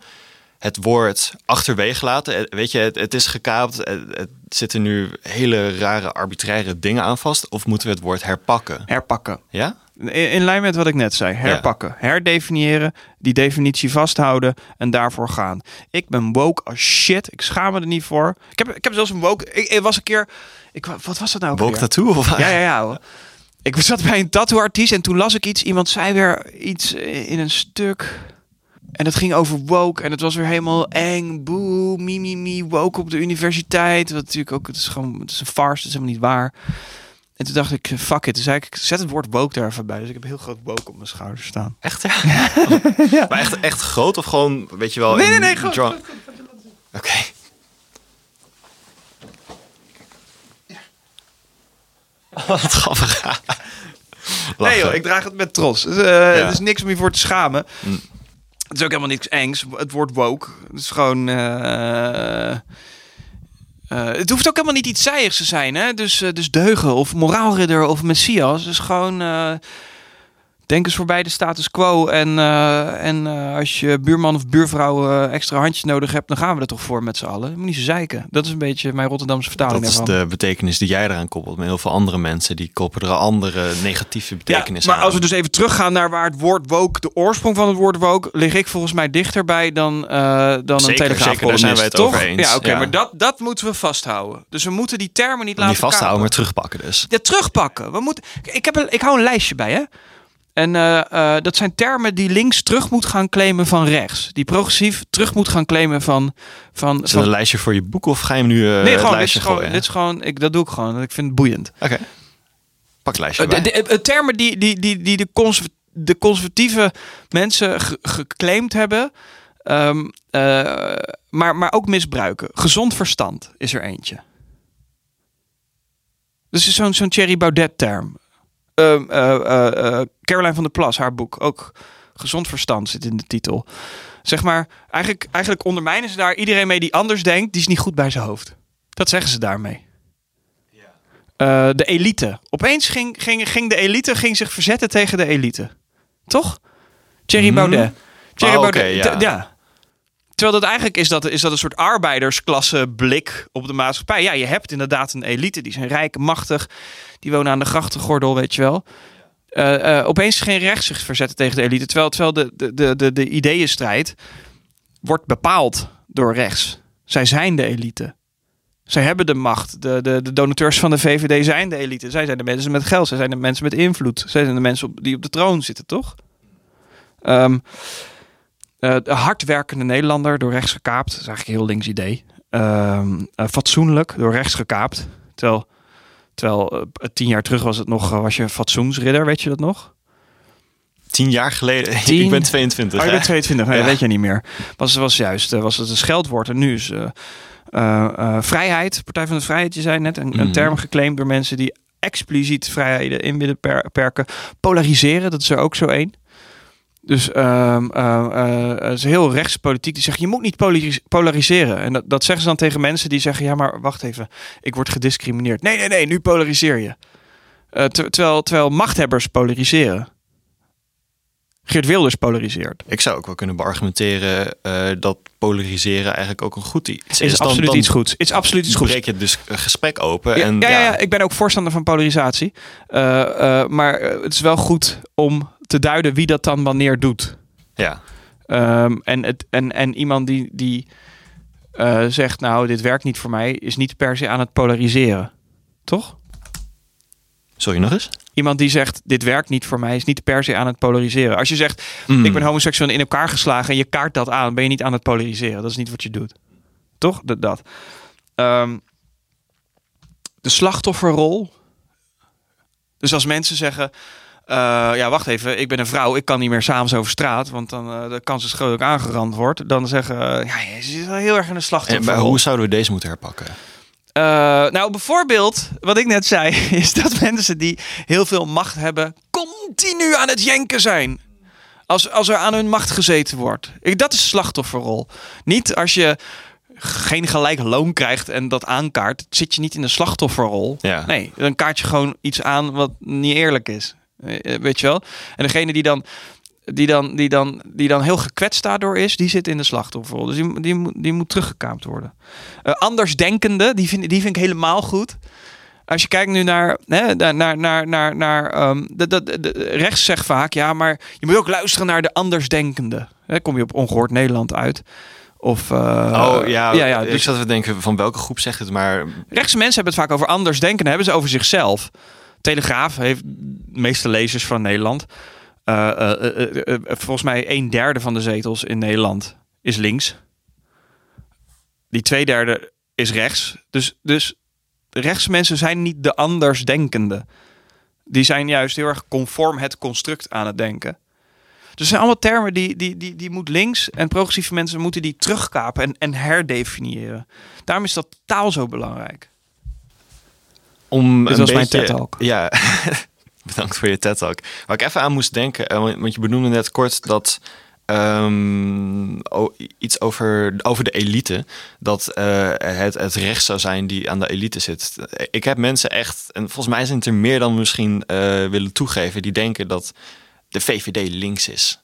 A: het woord achterwege laten? Eh, Weet je, het, het is gekaapt, het, het zitten nu hele rare arbitraire dingen aan vast, of moeten we het woord herpakken?
B: Herpakken.
A: Ja?
B: In, in lijn met wat ik net zei. Herpakken. Herdefiniëren. Die definitie vasthouden. En daarvoor gaan. Ik ben woke als shit. Ik schaam me er niet voor. Ik heb, ik heb zelfs een woke... Ik, ik was een keer... Ik, wat was dat nou? ook
A: Woke tattoo? Of
B: Ja, ja, ja. hoor. Ik zat bij een tattooartiest en toen las ik iets. Iemand zei weer iets in een stuk. En het ging over woke. En het was weer helemaal eng. Boe, mi, mi, mi. Woke op de universiteit. Wat natuurlijk ook, het is gewoon, het is een farce. Het is helemaal niet waar. En toen dacht ik, fuck it. Dus zei ik, zet het woord woke daar even bij. Dus ik heb heel groot woke op mijn schouder staan.
A: Echt ja? Maar echt, echt groot of gewoon, weet je wel...
B: Nee,
A: in
B: nee, nee, groot,
A: Oké. Wat grappig.
B: Nee joh, ik draag het met trots. Dus, eh, Er is niks om je voor te schamen.
A: Mm.
B: Het is ook helemaal niks engs. Het woord woke. Het is gewoon... eh, Eh, het hoeft ook helemaal niet iets zijigs te zijn, hè? Dus, eh, dus deugen of moraalridder of messias. Dus gewoon eh, denk eens voorbij de status quo. En, eh, en eh, als je buurman of buurvrouw eh, extra handjes nodig hebt, dan gaan we er toch voor met z'n allen. Je moet niet zo zeiken. Dat is een beetje mijn Rotterdamse vertaling
A: Dat is de betekenis die jij eraan koppelt. Maar heel veel andere mensen die koppelen er andere negatieve
B: Ja,
A: betekenis
B: maar
A: aan.
B: als we dus even teruggaan naar waar het woord woke, de oorsprong van het woord woke, lig ik volgens mij dichterbij dan, dan een telegraaf
A: zeker, daar zijn wij het
B: toch?
A: over eens.
B: Ja, oké,
A: Ja.
B: maar dat, dat moeten we vasthouden. Dus we moeten die termen niet
A: Niet
B: laten
A: vasthouden, maar terugpakken dus.
B: Ja, terugpakken. We moeten, ik, heb een, ik hou een lijstje bij, hè. En eh, eh, dat zijn termen die links terug moet gaan claimen van rechts. Die progressief terug moet gaan claimen van... van,
A: Is dat
B: van
A: een lijstje voor je boek of ga je hem nu eh
B: nee,
A: het
B: gewoon, dit
A: lijstje
B: is gewoon,
A: gooien?
B: dit is gewoon ik, dat doe ik gewoon. Ik vind het boeiend.
A: Oké. Pak het lijstje
B: de, termen die, die, die, die de, conserv- de conservatieve mensen ge- geclaimd hebben, ehm, eh, maar, maar ook misbruiken. Gezond verstand is er eentje. Dus is zo'n zo'n Thierry Baudet-term. Ehm, eh, eh, eh, Caroline van der Plas, haar boek, ook gezond verstand zit in de titel. Zeg maar, eigenlijk, eigenlijk ondermijnen ze daar iedereen mee die anders denkt, die is niet goed bij zijn hoofd. Dat zeggen ze daarmee. Eh, de elite. Opeens ging, ging, ging de elite ging zich verzetten tegen de elite. Toch? Thierry
A: Hmm.
B: Baudet. Thierry
A: oké,
B: Baudet.
A: ja.
B: ja. Terwijl dat eigenlijk is dat, is dat een soort arbeidersklasse blik op de maatschappij. Ja, je hebt inderdaad een elite. Die zijn rijk, machtig. Die wonen aan de grachtengordel, weet je wel. Eh, eh, opeens ging rechts zich verzetten tegen de elite. Terwijl, terwijl de, de, de, de, de ideeënstrijd wordt bepaald door rechts. Zij zijn de elite. Zij hebben de macht. De, de, de donateurs van de VVD zijn de elite. Zij zijn de mensen met geld. Zij zijn de mensen met invloed. Zij zijn de mensen die op de troon zitten, toch? De hardwerkende Nederlander door rechts gekaapt. Dat is eigenlijk een heel links idee. Ehm, eh, fatsoenlijk door rechts gekaapt. Terwijl, terwijl eh, tien jaar terug was het nog, eh, was je fatsoensridder, weet je dat nog?
A: Tien jaar geleden.
B: Tien-
A: ik ben 22.
B: Oh, je
A: hè?
B: bent 22, nee,
A: Ja.
B: weet je niet meer. Was, was juist, eh, was het een scheldwoord en nu is eh, eh, eh, vrijheid, Partij van de Vrijheid, je zei net, een, een
A: Mhm.
B: term geclaimd door mensen die expliciet vrijheden in willen per- perken. Polariseren, dat is er ook zo één. Dus ehm, eh, eh, het is heel rechtse politiek die zegt je moet niet polaris- polariseren. En dat, dat zeggen ze dan tegen mensen die zeggen ja maar wacht even, ik word gediscrimineerd. Nee nee nee, nu polariseer je. Eh, ter- terwijl, terwijl machthebbers polariseren. Geert Wilders polariseert.
A: Ik zou ook wel kunnen beargumenteren dat polariseren eigenlijk ook een goed iets
B: is
A: Dan-
B: absoluut
A: dan
B: iets goeds. Het is absoluut iets goeds.
A: breek je dus een gesprek open.
B: Ja,
A: en,
B: ja, ja, ja, ik ben ook voorstander van polarisatie. Maar het is wel goed om te duiden wie dat dan wanneer doet.
A: ja.
B: Ehm, en, het, en, en iemand die, die eh, zegt, nou, dit werkt niet voor mij, is niet per se aan het polariseren. Toch?
A: Sorry, nog eens?
B: Iemand die zegt, dit werkt niet voor mij, is niet per se aan het polariseren. Als je zegt,
A: Mm.
B: ik ben homoseksueel in elkaar geslagen en je kaart dat aan, ben je niet aan het polariseren. Dat is niet wat je doet. Toch? Dat. dat. Ehm, de slachtofferrol. Dus als mensen zeggen, ja wacht even, ik ben een vrouw, ik kan niet meer s'avonds over straat, want dan eh, de kans is groot dat ik aangerand word. Dan zeggen, eh, ja, je zit wel heel erg in de
A: En,
B: slachtofferrol.
A: maar hoe zouden we deze moeten herpakken?
B: Eh, nou, bijvoorbeeld, wat ik net zei, is dat mensen die heel veel macht hebben, continu aan het jenken zijn. Als, als er aan hun macht gezeten wordt. Ik, dat is slachtofferrol. Niet als je geen gelijk loon krijgt en dat aankaart, zit je niet in de slachtofferrol.
A: Ja.
B: Nee, dan kaart je gewoon iets aan wat niet eerlijk is. Eh, Weet je wel? En degene die dan, die dan, die dan, die dan heel gekwetst daardoor is, die zit in de slachtofferrol. Dus die, die, moet, die moet teruggekaapt worden. Eh andersdenkende, die vind, die vind ik helemaal goed. Als je kijkt nu naar, hè, naar, naar, naar, naar, ehm, de, de, de, rechts zegt vaak, ja, maar je moet ook luisteren naar de andersdenkende. Hè, kom je op ongehoord Nederland uit? Of, eh,
A: oh ja,
B: ja, ja
A: ik
B: dus
A: zat te denken van welke groep zegt het, maar
B: rechtse mensen hebben het vaak over andersdenken, hebben ze over zichzelf. Telegraaf heeft de meeste lezers van Nederland. Eh, eh, eh, volgens mij een derde van de zetels in Nederland is links. Die twee derde is rechts. Dus, dus rechtse mensen zijn niet de andersdenkende. Die zijn juist heel erg conform het construct aan het denken. Dus zijn allemaal termen die, die, die, die moet links en progressieve mensen moeten die terugkapen en, en herdefiniëren. Daarom is dat taal zo belangrijk.
A: Om
B: Dit
A: een
B: was mijn TED-talk.
A: Ja, bedankt voor je TED Talk. Waar ik even aan moest denken, eh, want je benoemde net kort dat o- iets over, over de elite. Dat eh, het, het recht zou zijn die aan de elite zit. Ik heb mensen echt, en volgens mij zijn het er meer dan misschien eh, willen toegeven, die denken dat de VVD links is.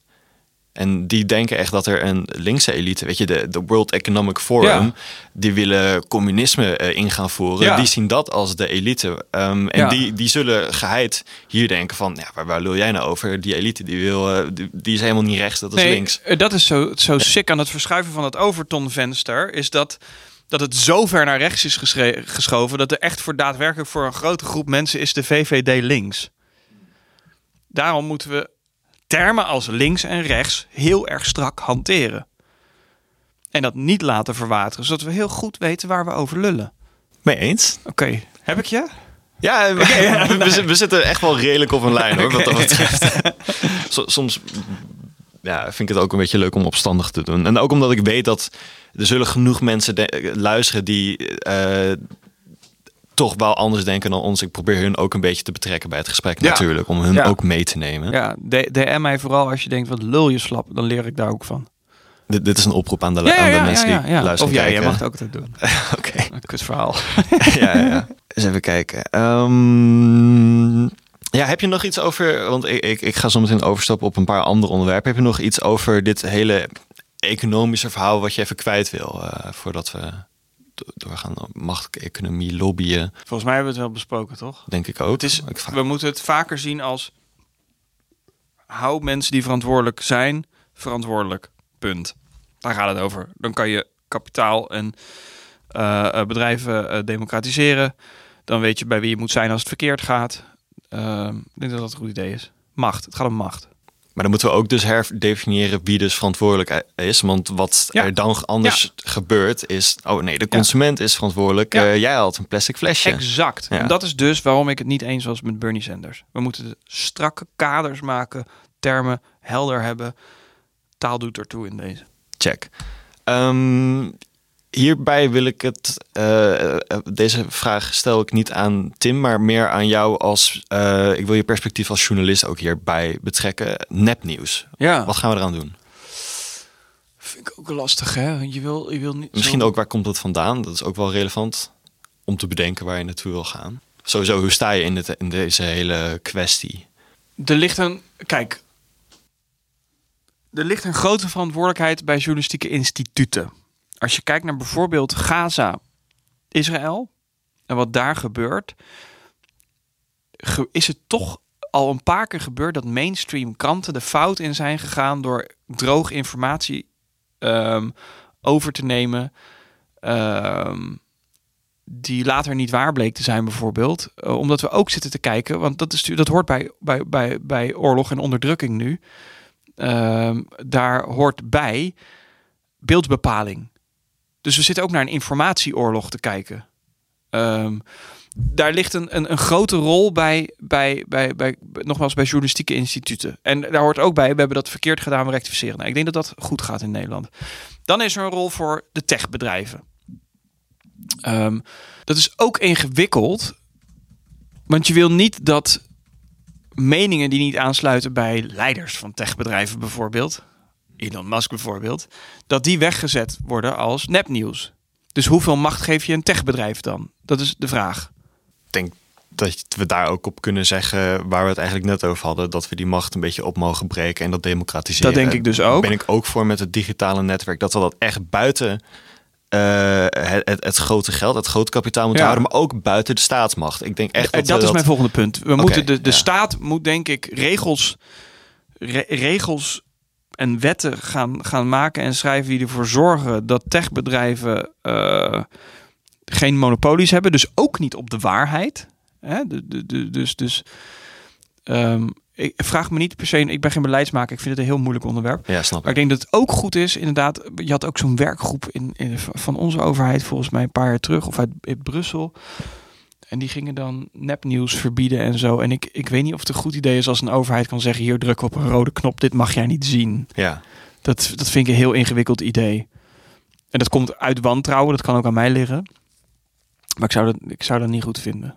A: En die denken echt dat er een linkse elite, weet je, de, de World Economic Forum,
B: Ja.
A: die willen communisme eh, in gaan voeren.
B: Ja.
A: Die zien dat als de elite. Ehm, en
B: Ja.
A: die, die zullen geheid hier denken van, ja, waar, waar lul jij nou over? Die elite, die, wil, eh, die, die is helemaal niet rechts, dat is links.
B: eh, dat is zo, zo sick aan het verschuiven van het Overton-venster. Is dat, dat het zo ver naar rechts is geschoven. dat er echt voor daadwerkelijk voor een grote groep mensen is de VVD links. Daarom moeten we termen als links en rechts heel erg strak hanteren. En dat niet laten verwateren, zodat we heel goed weten waar we over lullen.
A: Mee eens?
B: Oké, heb ik je?
A: Ja, we, we, we zit- we zitten echt wel redelijk op een lijn hoor, wat dat betreft. Soms ja, vind ik het ook een beetje leuk om opstandig te doen. En ook omdat ik weet dat er zullen genoeg mensen luisteren die eh, toch wel anders denken dan ons. Ik probeer hun ook een beetje te betrekken bij het gesprek
B: Ja.
A: natuurlijk, om hun
B: Ja.
A: ook mee te nemen.
B: Ja, DM mij vooral als je denkt, wat lul je slap. Dan leer ik daar ook van.
A: Dit, dit is een oproep aan de, aan de mensen die luisteren
B: Of jij, jij mag het ook altijd doen.
A: Oké.
B: Een kut verhaal.
A: ja, ja, ja. Eens even kijken. Ehm, ja, heb je nog iets over... Want ik, ik, ik ga zo meteen overstappen op een paar andere onderwerpen. Heb je nog iets over dit hele economische verhaal... wat je even kwijt wil eh, voordat we doorgaan? Macht, economie, lobbyen,
B: Volgens mij hebben we het wel besproken, toch?
A: denk ik ook.
B: Het is,
A: Ik
B: we moeten het vaker zien als... Hou mensen die verantwoordelijk zijn, verantwoordelijk. Punt. Daar gaat het over. Dan kan je kapitaal en eh, eh, bedrijven eh, democratiseren. Dan weet je bij wie je moet zijn als het verkeerd gaat. Ehm, ik denk dat dat een goed idee is. Macht. Het gaat om macht.
A: Maar dan moeten we ook dus herdefiniëren wie dus verantwoordelijk is. Want wat
B: Ja.
A: er dan anders gebeurt is... Oh nee, de consument is verantwoordelijk.
B: Ja.
A: Eh, jij had een plastic flesje.
B: Exact. En dat is dus waarom ik het niet eens was met Bernie Sanders. We moeten strakke kaders maken, termen helder hebben. Taal doet ertoe in deze.
A: Check. Ehm, hierbij wil ik het. eh, eh, deze vraag stel ik niet aan Tim, maar meer aan jou als. eh, ik wil je perspectief als journalist ook hierbij betrekken. Nepnieuws.
B: Ja,
A: Wat gaan we eraan doen?
B: vind ik ook lastig, hè? Je wil, je wil niet.
A: Misschien
B: zo-
A: ook waar komt het vandaan? Dat is ook wel relevant om te bedenken waar je naartoe wil gaan. Sowieso, hoe sta je in, het, in deze hele kwestie?
B: Er ligt een. Kijk. Er ligt een grote verantwoordelijkheid bij journalistieke instituten. Als je kijkt naar bijvoorbeeld Gaza, Israël en wat daar gebeurt, ge- is het toch al een paar keer gebeurd dat mainstream kranten de fout in zijn gegaan door droog informatie ehm, over te nemen. ehm, die later niet waar bleek te zijn, bijvoorbeeld. Eh, omdat we ook zitten te kijken, want dat, is, dat hoort bij, bij, bij, bij oorlog en onderdrukking nu. Ehm, daar hoort bij beeldbepaling. Dus we zitten ook naar een informatieoorlog te kijken. Ehm, daar ligt een, een, een grote rol bij, bij, bij, bij, nogmaals, bij journalistieke instituten. En daar hoort ook bij, we hebben dat verkeerd gedaan, we rectificeren. Nou, ik denk dat dat goed gaat in Nederland. Dan is er een rol voor de techbedrijven. Ehm, dat is ook ingewikkeld, want je wil niet dat meningen die niet aansluiten bij leiders van techbedrijven bijvoorbeeld, Elon Musk bijvoorbeeld, dat die weggezet worden als nepnieuws. Dus hoeveel macht geef je een techbedrijf dan? Dat is de vraag.
A: Ik denk dat we daar ook op kunnen zeggen, waar we het eigenlijk net over hadden, dat we die macht een beetje op mogen breken en dat democratiseren.
B: Dat denk ik dus ook.
A: Ben ik ook voor met het digitale netwerk, dat we dat echt buiten eh, het, het, het grote geld, het grote kapitaal moeten
B: Ja.
A: houden, maar ook buiten de staatsmacht. Ik denk echt
B: Eh,
A: dat,
B: dat is
A: dat
B: mijn volgende punt. We moeten de, de
A: ja.
B: staat moet denk ik regels, re- regels en wetten gaan, gaan maken en schrijven die ervoor zorgen dat techbedrijven eh, geen monopolies hebben. Dus ook niet op de waarheid. Hè? De, de, dus dus ehm, ik vraag me niet per se. Ik ben geen beleidsmaker. Ik vind het een heel moeilijk onderwerp.
A: Ja, snap
B: Maar
A: ik.
B: ik denk dat het ook goed is, inderdaad. Je had ook zo'n werkgroep in, in, van onze overheid, volgens mij een paar jaar terug, of uit Brussel. En die gingen dan nepnieuws verbieden en zo. En ik, ik weet niet of het een goed idee is als een overheid kan zeggen: hier druk op een rode knop, dit mag jij niet zien.
A: Ja,
B: Dat, dat vind ik een heel ingewikkeld idee. En dat komt uit wantrouwen, dat kan ook aan mij liggen. Maar ik zou dat, ik zou dat niet goed vinden.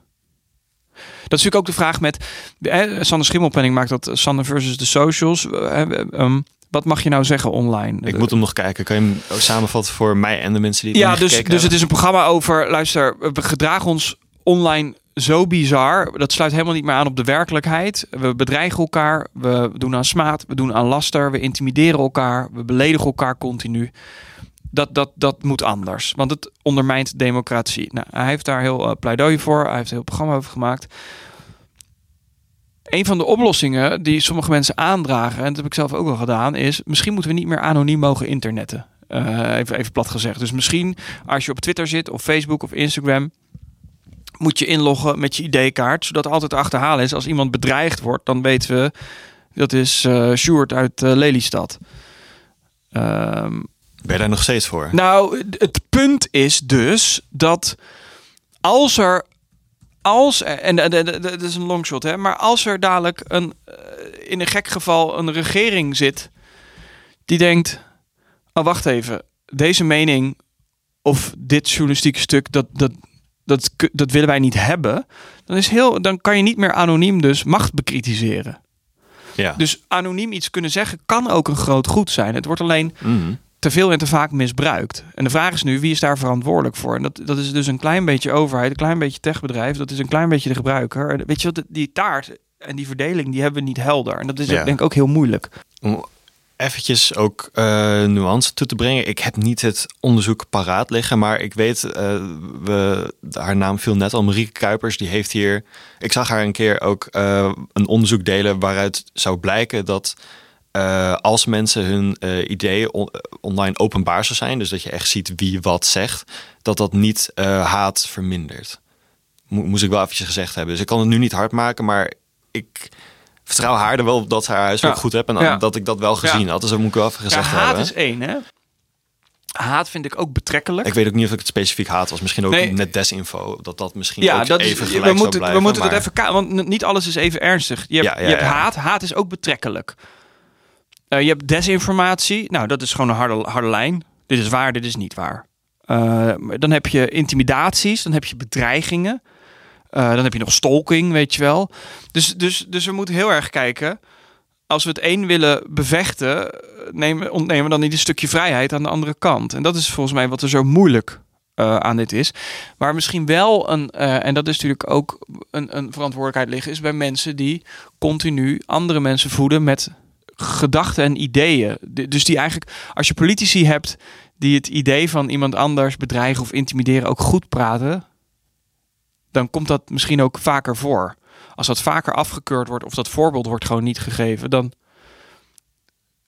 B: Dat is natuurlijk ook de vraag met... Eh, Sander Schimmelpenning maakt dat Sander versus de socials. Eh, eh, ehm, Wat mag je nou zeggen online?
A: Ik moet hem nog kijken. Kan je hem samenvatten voor mij en de mensen die het
B: ja, dus, dus het is een programma over. Luister, we gedragen ons online zo bizar. Dat sluit helemaal niet meer aan op de werkelijkheid. We bedreigen elkaar. We doen aan smaad. We doen aan laster. We intimideren elkaar. We beledigen elkaar continu. Dat, dat, dat moet anders. Want het ondermijnt democratie. Nou, hij heeft daar heel eh, pleidooi voor. Hij heeft een heel programma over gemaakt. Een van de oplossingen die sommige mensen aandragen, en dat heb ik zelf ook al gedaan, is misschien moeten we niet meer anoniem mogen internetten. Eh, even, even plat gezegd. Dus misschien als je op Twitter zit of Facebook of Instagram, moet je inloggen met je ID-kaart, zodat altijd te achterhalen is als iemand bedreigd wordt, dan weten we dat is eh Sjoerd uit eh, Lelystad. Ehm,
A: Ben je daar nog steeds voor?
B: nou, het punt is dus dat als er. Als er, en dat is een longshot, hè, maar als er dadelijk een, eh, in een gek geval een regering zit die denkt: Oh, wacht even, deze mening of dit journalistieke stuk, dat, dat, dat, dat willen wij niet hebben, dan, is heel, dan kan je niet meer anoniem dus macht bekritiseren.
A: Ja.
B: Dus anoniem iets kunnen zeggen kan ook een groot goed zijn. Het wordt alleen
A: Mhm.
B: te veel en te vaak misbruikt. En de vraag is nu, wie is daar verantwoordelijk voor? En dat, dat is dus een klein beetje overheid, een klein beetje techbedrijf, dat is een klein beetje de gebruiker. Weet je wat, die taart en die verdeling, die hebben we niet helder. En dat is
A: Ja.
B: denk ik ook heel moeilijk.
A: Eventjes ook eh, nuance toe te brengen. Ik heb niet het onderzoek paraat liggen, maar ik weet, eh, we, haar naam viel net al, Marieke Kuipers, die heeft hier, ik zag haar een keer ook eh, een onderzoek delen waaruit zou blijken dat als mensen hun ideeën on- online openbaar zou zijn, dus dat je echt ziet wie wat zegt, dat dat niet haat vermindert. Mo- moest ik wel eventjes gezegd hebben. Dus ik kan het nu niet hard maken, maar ik vertrouw haar er wel op dat ze haar huiswerk goed heeft en dat ik dat wel gezien had. Dus dat moet ik wel even gezegd
B: haat
A: hebben.
B: is één, hè? Haat vind ik ook betrekkelijk.
A: Ik weet ook niet of ik het specifiek haat was. Misschien ook
B: Nee.
A: net desinfo. Dat dat misschien
B: ja,
A: ook
B: dat
A: even
B: is,
A: gelijk
B: we
A: zou
B: moeten,
A: blijven.
B: we moeten
A: maar-
B: het even want niet alles is even ernstig. Je hebt,
A: Ja, ja,
B: je hebt haat. Haat is ook betrekkelijk. Eh, je hebt desinformatie. Nou, dat is gewoon een harde, harde lijn. Dit is waar, dit is niet waar. Eh, dan heb je intimidaties, dan heb je bedreigingen. Eh, dan heb je nog stalking, weet je wel. Dus, dus, dus we moeten heel erg kijken. Als we het een willen bevechten, eh, nemen, ontnemen we dan niet een stukje vrijheid aan de andere kant. En dat is volgens mij wat er zo moeilijk eh, aan dit is. Waar misschien wel een, en dat is natuurlijk ook een, een verantwoordelijkheid liggen, is bij mensen die continu andere mensen voeden met gedachten en ideeën. De- Dus die eigenlijk, als je politici hebt die het idee van iemand anders bedreigen of intimideren ook goed praten, dan komt dat misschien ook vaker voor. Als dat vaker afgekeurd wordt of dat voorbeeld wordt gewoon niet gegeven, dan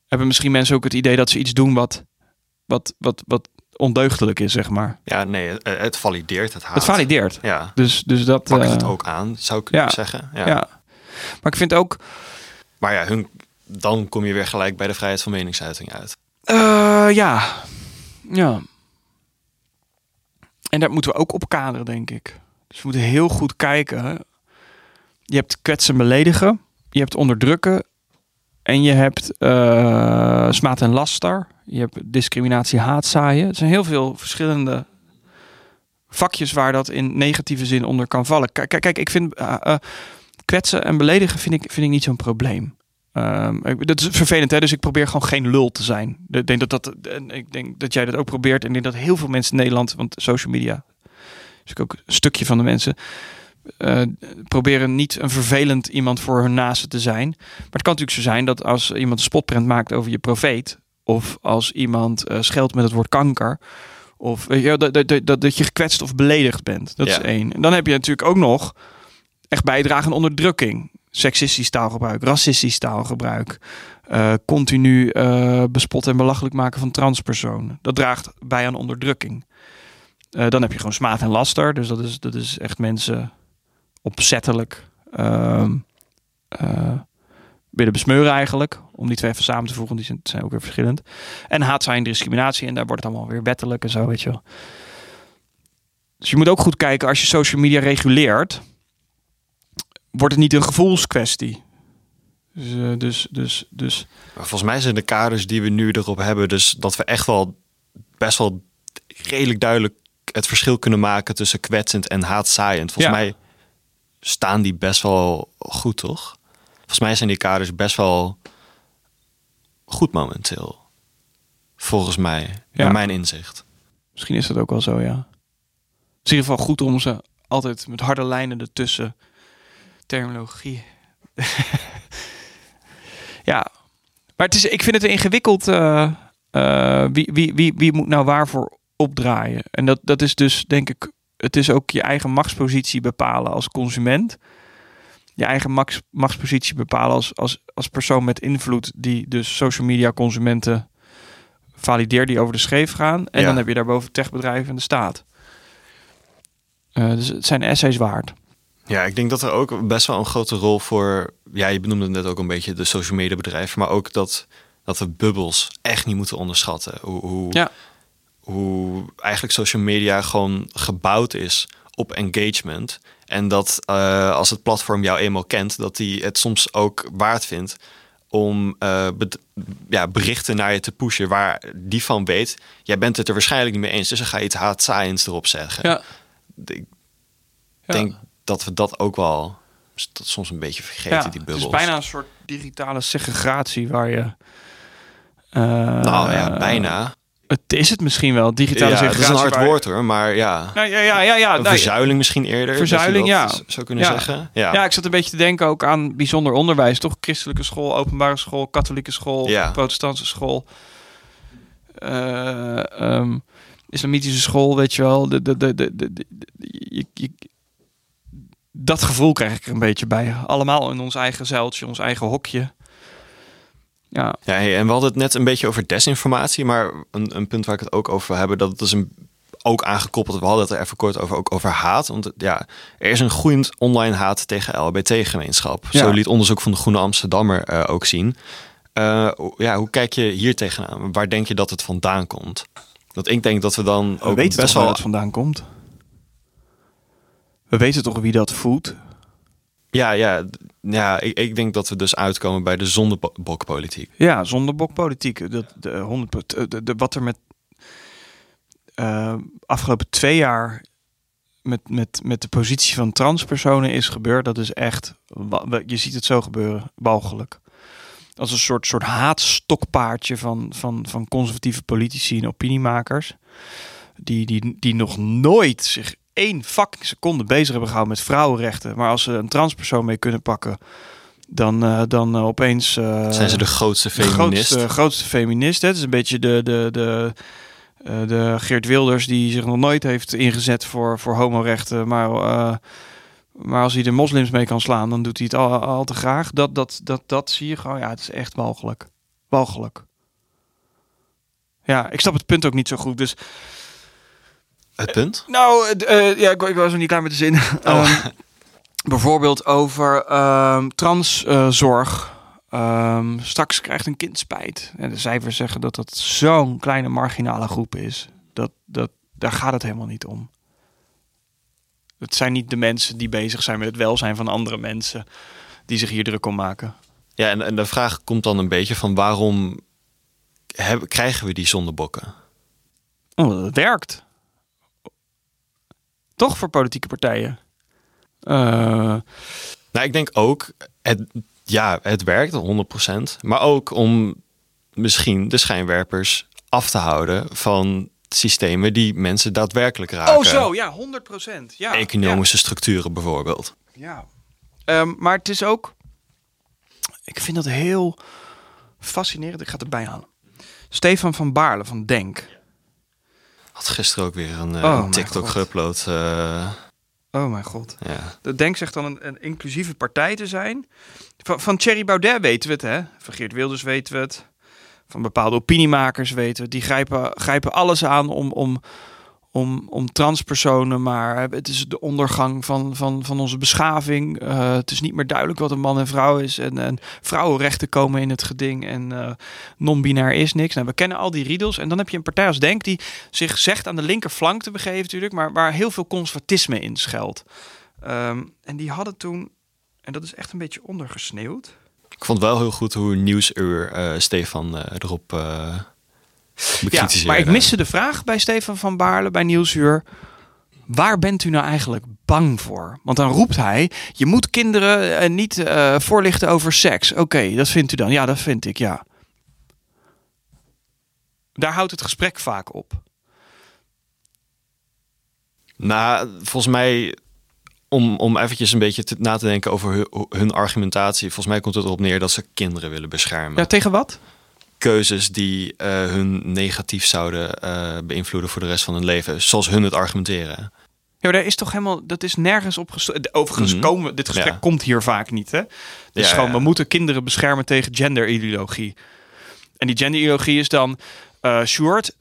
B: hebben misschien mensen ook het idee dat ze iets doen wat, wat, wat, wat ondeugdelijk is, zeg maar.
A: Ja, nee, het, het valideert het haat.
B: Het valideert.
A: Ja,
B: Dus, dus dat.
A: pakt
B: eh,
A: het ook aan, zou ik
B: ja.
A: zeggen. Ja.
B: Ja. Maar ik vind ook.
A: Maar ja, hun, dan kom je weer gelijk bij de vrijheid van meningsuiting uit.
B: eh, ja. Ja. En daar moeten we ook op kaderen, denk ik. Dus we moeten heel goed kijken. Je hebt kwetsen, beledigen. Je hebt onderdrukken. En je hebt eh smaad en laster. Je hebt discriminatie, haatzaaien. Er zijn heel veel verschillende vakjes waar dat in negatieve zin onder kan vallen. Kijk, kijk, ik vind eh, eh, kwetsen en beledigen vind ik, vind ik niet zo'n probleem. Ehm, dat is vervelend, hè? Dus ik probeer gewoon geen lul te zijn. Ik denk dat, dat, ik denk dat jij dat ook probeert. En ik denk dat heel veel mensen in Nederland, want social media is ik ook een stukje van de mensen, eh, proberen niet een vervelend iemand voor hun naasten te zijn. Maar het kan natuurlijk zo zijn dat als iemand een spotprint maakt over je profeet, of als iemand eh, scheldt met het woord kanker, of wel, dat, dat, dat, dat je gekwetst of beledigd bent. Dat
A: Ja.
B: is één. En dan heb je natuurlijk ook nog echt bijdrage aan onderdrukking. Seksistisch taalgebruik, racistisch taalgebruik. eh, continu eh, bespotten en belachelijk maken van transpersonen. Dat draagt bij aan onderdrukking. Eh, dan heb je gewoon smaad en laster. Dus dat is, dat is echt mensen opzettelijk ehm, eh, willen besmeuren eigenlijk. Om die twee even samen te voegen, die zijn, zijn ook weer verschillend. En haat zijn discriminatie en daar wordt het allemaal weer wettelijk en zo, weet je wel. Dus je moet ook goed kijken als je social media reguleert, wordt het niet een gevoelskwestie. Dus, eh, dus, dus, dus
A: volgens mij zijn de kaders die we nu erop hebben, dus dat we echt wel best wel redelijk duidelijk het verschil kunnen maken tussen kwetsend en haatzaaiend. Volgens
B: Ja.
A: mij staan die best wel goed, toch? Volgens mij zijn die kaders best wel goed momenteel. Volgens mij,
B: Ja.
A: naar mijn inzicht.
B: Misschien is dat ook wel zo, ja. Het is in ieder geval goed om ze altijd met harde lijnen ertussen. Terminologie. ja, maar het is, ik vind het ingewikkeld. eh, eh, wie, wie, wie, wie moet nou waarvoor opdraaien? En dat, dat is dus, denk ik, het is ook je eigen machtspositie bepalen als consument. Je eigen max, machtspositie bepalen als, als, als persoon met invloed, die dus social media consumenten valideert die over de scheef gaan. En
A: Ja.
B: dan heb je daarboven techbedrijven en de staat. Eh, dus het zijn essays waard.
A: Ja, ik denk dat er ook best wel een grote rol voor... Ja, je benoemde net ook een beetje de social media bedrijven... maar ook dat, dat we bubbels echt niet moeten onderschatten. Hoe, hoe,
B: Ja.
A: Hoe eigenlijk social media gewoon gebouwd is op engagement. En dat eh, als het platform jou eenmaal kent... dat die het soms ook waard vindt om eh, ja, berichten naar je te pushen... waar die van weet, jij bent het er waarschijnlijk niet mee eens... dus dan ga je iets haatzaaiends erop zeggen.
B: Ja.
A: Ik
B: Ja.
A: denk dat we dat ook wel dat soms een beetje vergeten,
B: ja,
A: die
B: het
A: bubbels.
B: is bijna een soort digitale segregatie waar je... eh,
A: Nou ja, bijna.
B: Het is het misschien wel,
A: Ja,
B: digitale
A: het
B: segregatie.
A: is een hard
B: waar-
A: woord hoor, maar ja.
B: Nou, ja, ja, ja, ja.
A: Een
B: nou,
A: verzuiling misschien eerder.
B: Verzuiling,
A: dat dat
B: ja.
A: Zou kunnen
B: Ja.
A: zeggen. Ja.
B: Ja, ik zat een beetje te denken ook aan bijzonder onderwijs. Toch christelijke school, openbare school, katholieke school,
A: Ja.
B: protestantse school. eh, ehm, islamitische school, weet je wel. De, de, de, de, de- de- je- je- dat gevoel krijg ik er een beetje bij. Allemaal in ons eigen zeiltje, ons eigen hokje. Ja,
A: Ja, hey, en we hadden het net een beetje over desinformatie, maar een, een punt waar ik het ook over wil hebben, dat is een, ook aangekoppeld. We hadden het er even kort over, ook over haat. Want ja, er is een groeiend online haat tegen LHBT-gemeenschap.
B: Ja.
A: Zo liet onderzoek van de Groene Amsterdammer eh, ook zien. Eh, ja, hoe kijk je hier tegenaan? Waar denk je dat het vandaan komt? Want ik denk dat we dan
B: we
A: ook
B: weten
A: best
B: toch waar
A: wel
B: het vandaan komt. We weten toch wie dat voedt?
A: Ja, ja, ja ik, ik denk dat we dus uitkomen bij de zondebokpolitiek.
B: Ja, zonder bokpolitiek. Dat, de, 100, pro- de, de, wat er met eh, afgelopen twee jaar met, met, met de positie van transpersonen is gebeurd, dat is echt, je ziet het zo gebeuren, walgelijk. Als een soort, soort haatstokpaardje van, van, van conservatieve politici en opiniemakers. Die, die, die nog nooit zich één fucking seconde bezig hebben gehouden met vrouwenrechten. Maar als ze een transpersoon mee kunnen pakken, dan, eh, dan eh, opeens... eh,
A: Zijn ze de grootste
B: de
A: feminist?
B: grootste, grootste feminist. hè. Het is een beetje de, de, de, de Geert Wilders die zich nog nooit heeft ingezet voor, voor homorechten. Maar, maar als hij de moslims mee kan slaan, dan doet hij het al, al te graag. Dat, dat, dat, dat zie je gewoon. Ja, het is echt walgelijk. Walgelijk. Ja, ik snap het punt ook niet zo goed. Dus
A: Het punt?
B: nou, het, eh, ja, ik, ik was nog niet klaar met de zin. Ehm, bijvoorbeeld over ehm transzorg. Ehm, straks krijgt een kind spijt. En de cijfers zeggen dat dat zo'n kleine marginale groep is. Dat, dat, daar gaat het helemaal niet om. Het zijn niet de mensen die bezig zijn met het welzijn van andere mensen... die zich hier druk om maken.
A: Ja, en, en de vraag komt dan een beetje van waarom hebben, krijgen we die zondebokken?
B: Oh, dat werkt. Toch voor politieke partijen. Eh,
A: Nou, ik denk ook, het, ja, het werkt 100%. Maar ook om misschien de schijnwerpers af te houden van systemen die mensen daadwerkelijk raken.
B: oh zo, ja, 100 procent. Ja,
A: Economische structuren bijvoorbeeld.
B: Ja. Ehm, maar het is ook. Ik vind dat heel fascinerend. Ik ga het erbij halen. Stefan van Baarle van Denk.
A: Had gisteren ook weer een, eh,
B: Oh,
A: een TikTok geüpload. eh,
B: Oh mijn god.
A: ja.
B: De Denk zegt dan een, een inclusieve partij te zijn. Van, van Thierry Baudet weten we het, hè? Van Geert Wilders weten we het. Van bepaalde opiniemakers weten we het. Die grijpen, grijpen alles aan om, om, om, om transpersonen. Maar het is de ondergang van, van, van onze beschaving. Eh, het is niet meer duidelijk wat een man en vrouw is. En, en vrouwenrechten komen in het geding. En eh, non-binair is niks. Nou, we kennen al die riedels. En dan heb je een partij als Denk die zich zegt aan de linkerflank te begeven natuurlijk. Maar waar heel veel conservatisme in schuilt. Ehm, en die hadden toen, en dat is echt een beetje ondergesneeuwd.
A: Ik vond wel heel goed hoe Nieuwsuur eh, Stefan erop
B: Ja, maar ik miste de vraag bij Stefan van Baarle, bij Nieuwsuur. Waar bent u nou eigenlijk bang voor? Want dan roept hij, je moet kinderen eh, niet eh, voorlichten over seks. Oké, dat vindt u dan? Ja, dat vind ik, ja. Daar houdt het gesprek vaak op.
A: Nou, volgens mij, om, om eventjes een beetje te, na te denken over hun, hun argumentatie. Volgens mij komt het erop neer dat ze kinderen willen beschermen.
B: Ja, tegen wat?
A: Keuzes die eh, hun negatief zouden eh, beïnvloeden voor de rest van hun leven. Zoals hun het argumenteren.
B: Ja, daar is toch helemaal, dat is nergens op. Overigens
A: Mhm.
B: komen, dit gesprek
A: Ja.
B: komt hier vaak niet, hè? Dus
A: Ja,
B: gewoon, we moeten kinderen beschermen tegen genderideologie. En die genderideologie is dan, eh Sjoerd,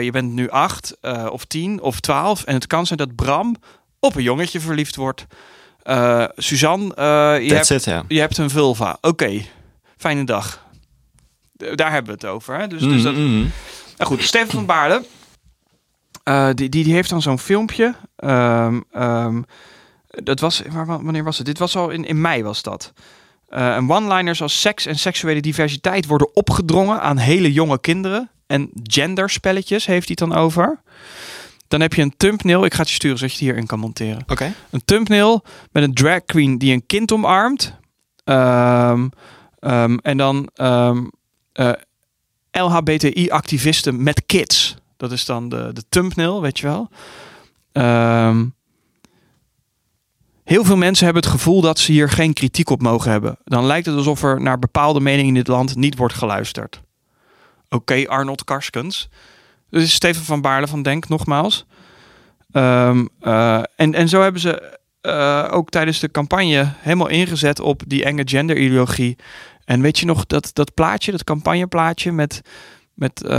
B: je bent nu acht of tien of twaalf en het kan zijn dat Bram op een jongetje verliefd wordt. Suzanne, je, hebt,
A: it,
B: je hebt een vulva. Oké, fijne dag. Daar hebben we het over, hè? Dus, dus dat,
A: Mhm, mhm.
B: nou goed, Steven van Baarle. eh, die, die, die heeft dan zo'n filmpje. Ehm, ehm, dat was, waar, wanneer was het? Dit was al in, in mei was dat. Eh een one-liners als seks en seksuele diversiteit worden opgedrongen aan hele jonge kinderen. En genderspelletjes heeft hij dan over. Dan heb je een thumbnail. Ik ga het je sturen zodat je het hierin kan monteren.
A: Oké.
B: Een thumbnail met een drag queen die een kind omarmt. Ehm, en dan eh, LHBTI-activisten met kids. Dat is dan de, de thumbnail, weet je wel. Ehm, heel veel mensen hebben het gevoel dat ze hier geen kritiek op mogen hebben. Dan lijkt het alsof er naar bepaalde meningen in dit land niet wordt geluisterd. Oké, Arnold Karskens. Is Steven van Baarle van Denk, nogmaals. Ehm, eh, en, en zo hebben ze eh, ook tijdens de campagne helemaal ingezet op die enge genderideologie. En weet je nog dat, dat plaatje, dat campagneplaatje met... met eh,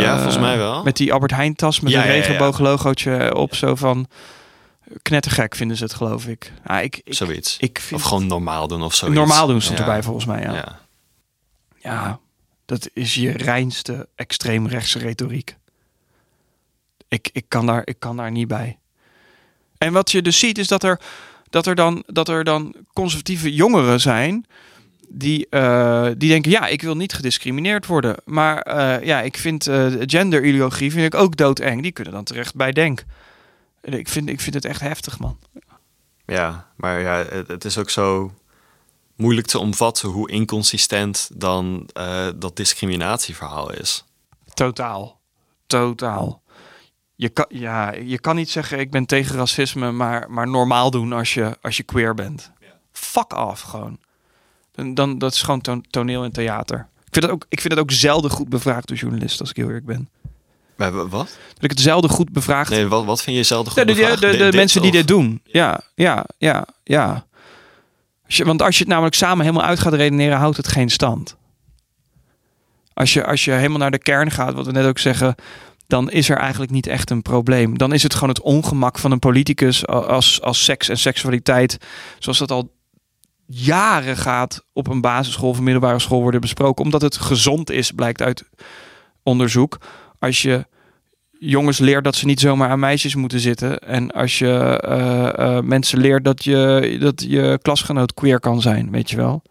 A: ja, volgens mij wel.
B: Met die Albert Heijn tas met
A: Ja,
B: een
A: ja,
B: regenbooglogootje op. Zo van... Knettergek vinden ze het, geloof ik. Ja, ik, ik,
A: Zoiets.
B: ik vind
A: Of gewoon normaal doen of zoiets.
B: normaal doen stond erbij volgens mij. Ja.
A: Ja.
B: ja, dat is je reinste extreemrechtse retoriek. Ik, ik, kan daar, ik kan daar niet bij. En wat je dus ziet is dat er, dat er, dan, dat er dan conservatieve jongeren zijn... Die, eh, die denken, ja, ik wil niet gediscrimineerd worden. Maar eh, ja, ik vind eh genderideologie vind ik ook doodeng. Die kunnen dan terecht bij denk. En Ik vind, ik vind het echt heftig, man.
A: Ja, maar ja, het, het is ook zo moeilijk te omvatten hoe inconsistent dan dat discriminatieverhaal is.
B: Totaal. Totaal. Je kan, ja, je kan niet zeggen ik ben tegen racisme, maar, maar normaal doen als je, als je queer bent. Fuck af gewoon. Dan, dat is gewoon to- toneel en theater. Ik vind, het ook, ik vind het ook zelden goed bevraagd door journalisten, als ik heel eerlijk ben.
A: Maar wa- wat?
B: Dat ik het zelden goed bevraagd...
A: Nee, wat, wat vind je zelden goed
B: Ja, de, de, mensen die
A: of-
B: dit doen. Ja, ja, ja, ja. Als je, want als je het namelijk samen helemaal uit gaat redeneren, houdt het geen stand. Als je, als je helemaal naar de kern gaat, wat we net ook zeggen, dan is er eigenlijk niet echt een probleem. Dan is het gewoon het ongemak van een politicus als, als seks en seksualiteit, zoals dat al jaren gaat op een basisschool of een middelbare school worden besproken, omdat het gezond is, blijkt uit onderzoek. Als je jongens leert dat ze niet zomaar aan meisjes moeten zitten. En als je eh, eh, mensen leert dat je, dat je klasgenoot queer kan zijn, weet je wel.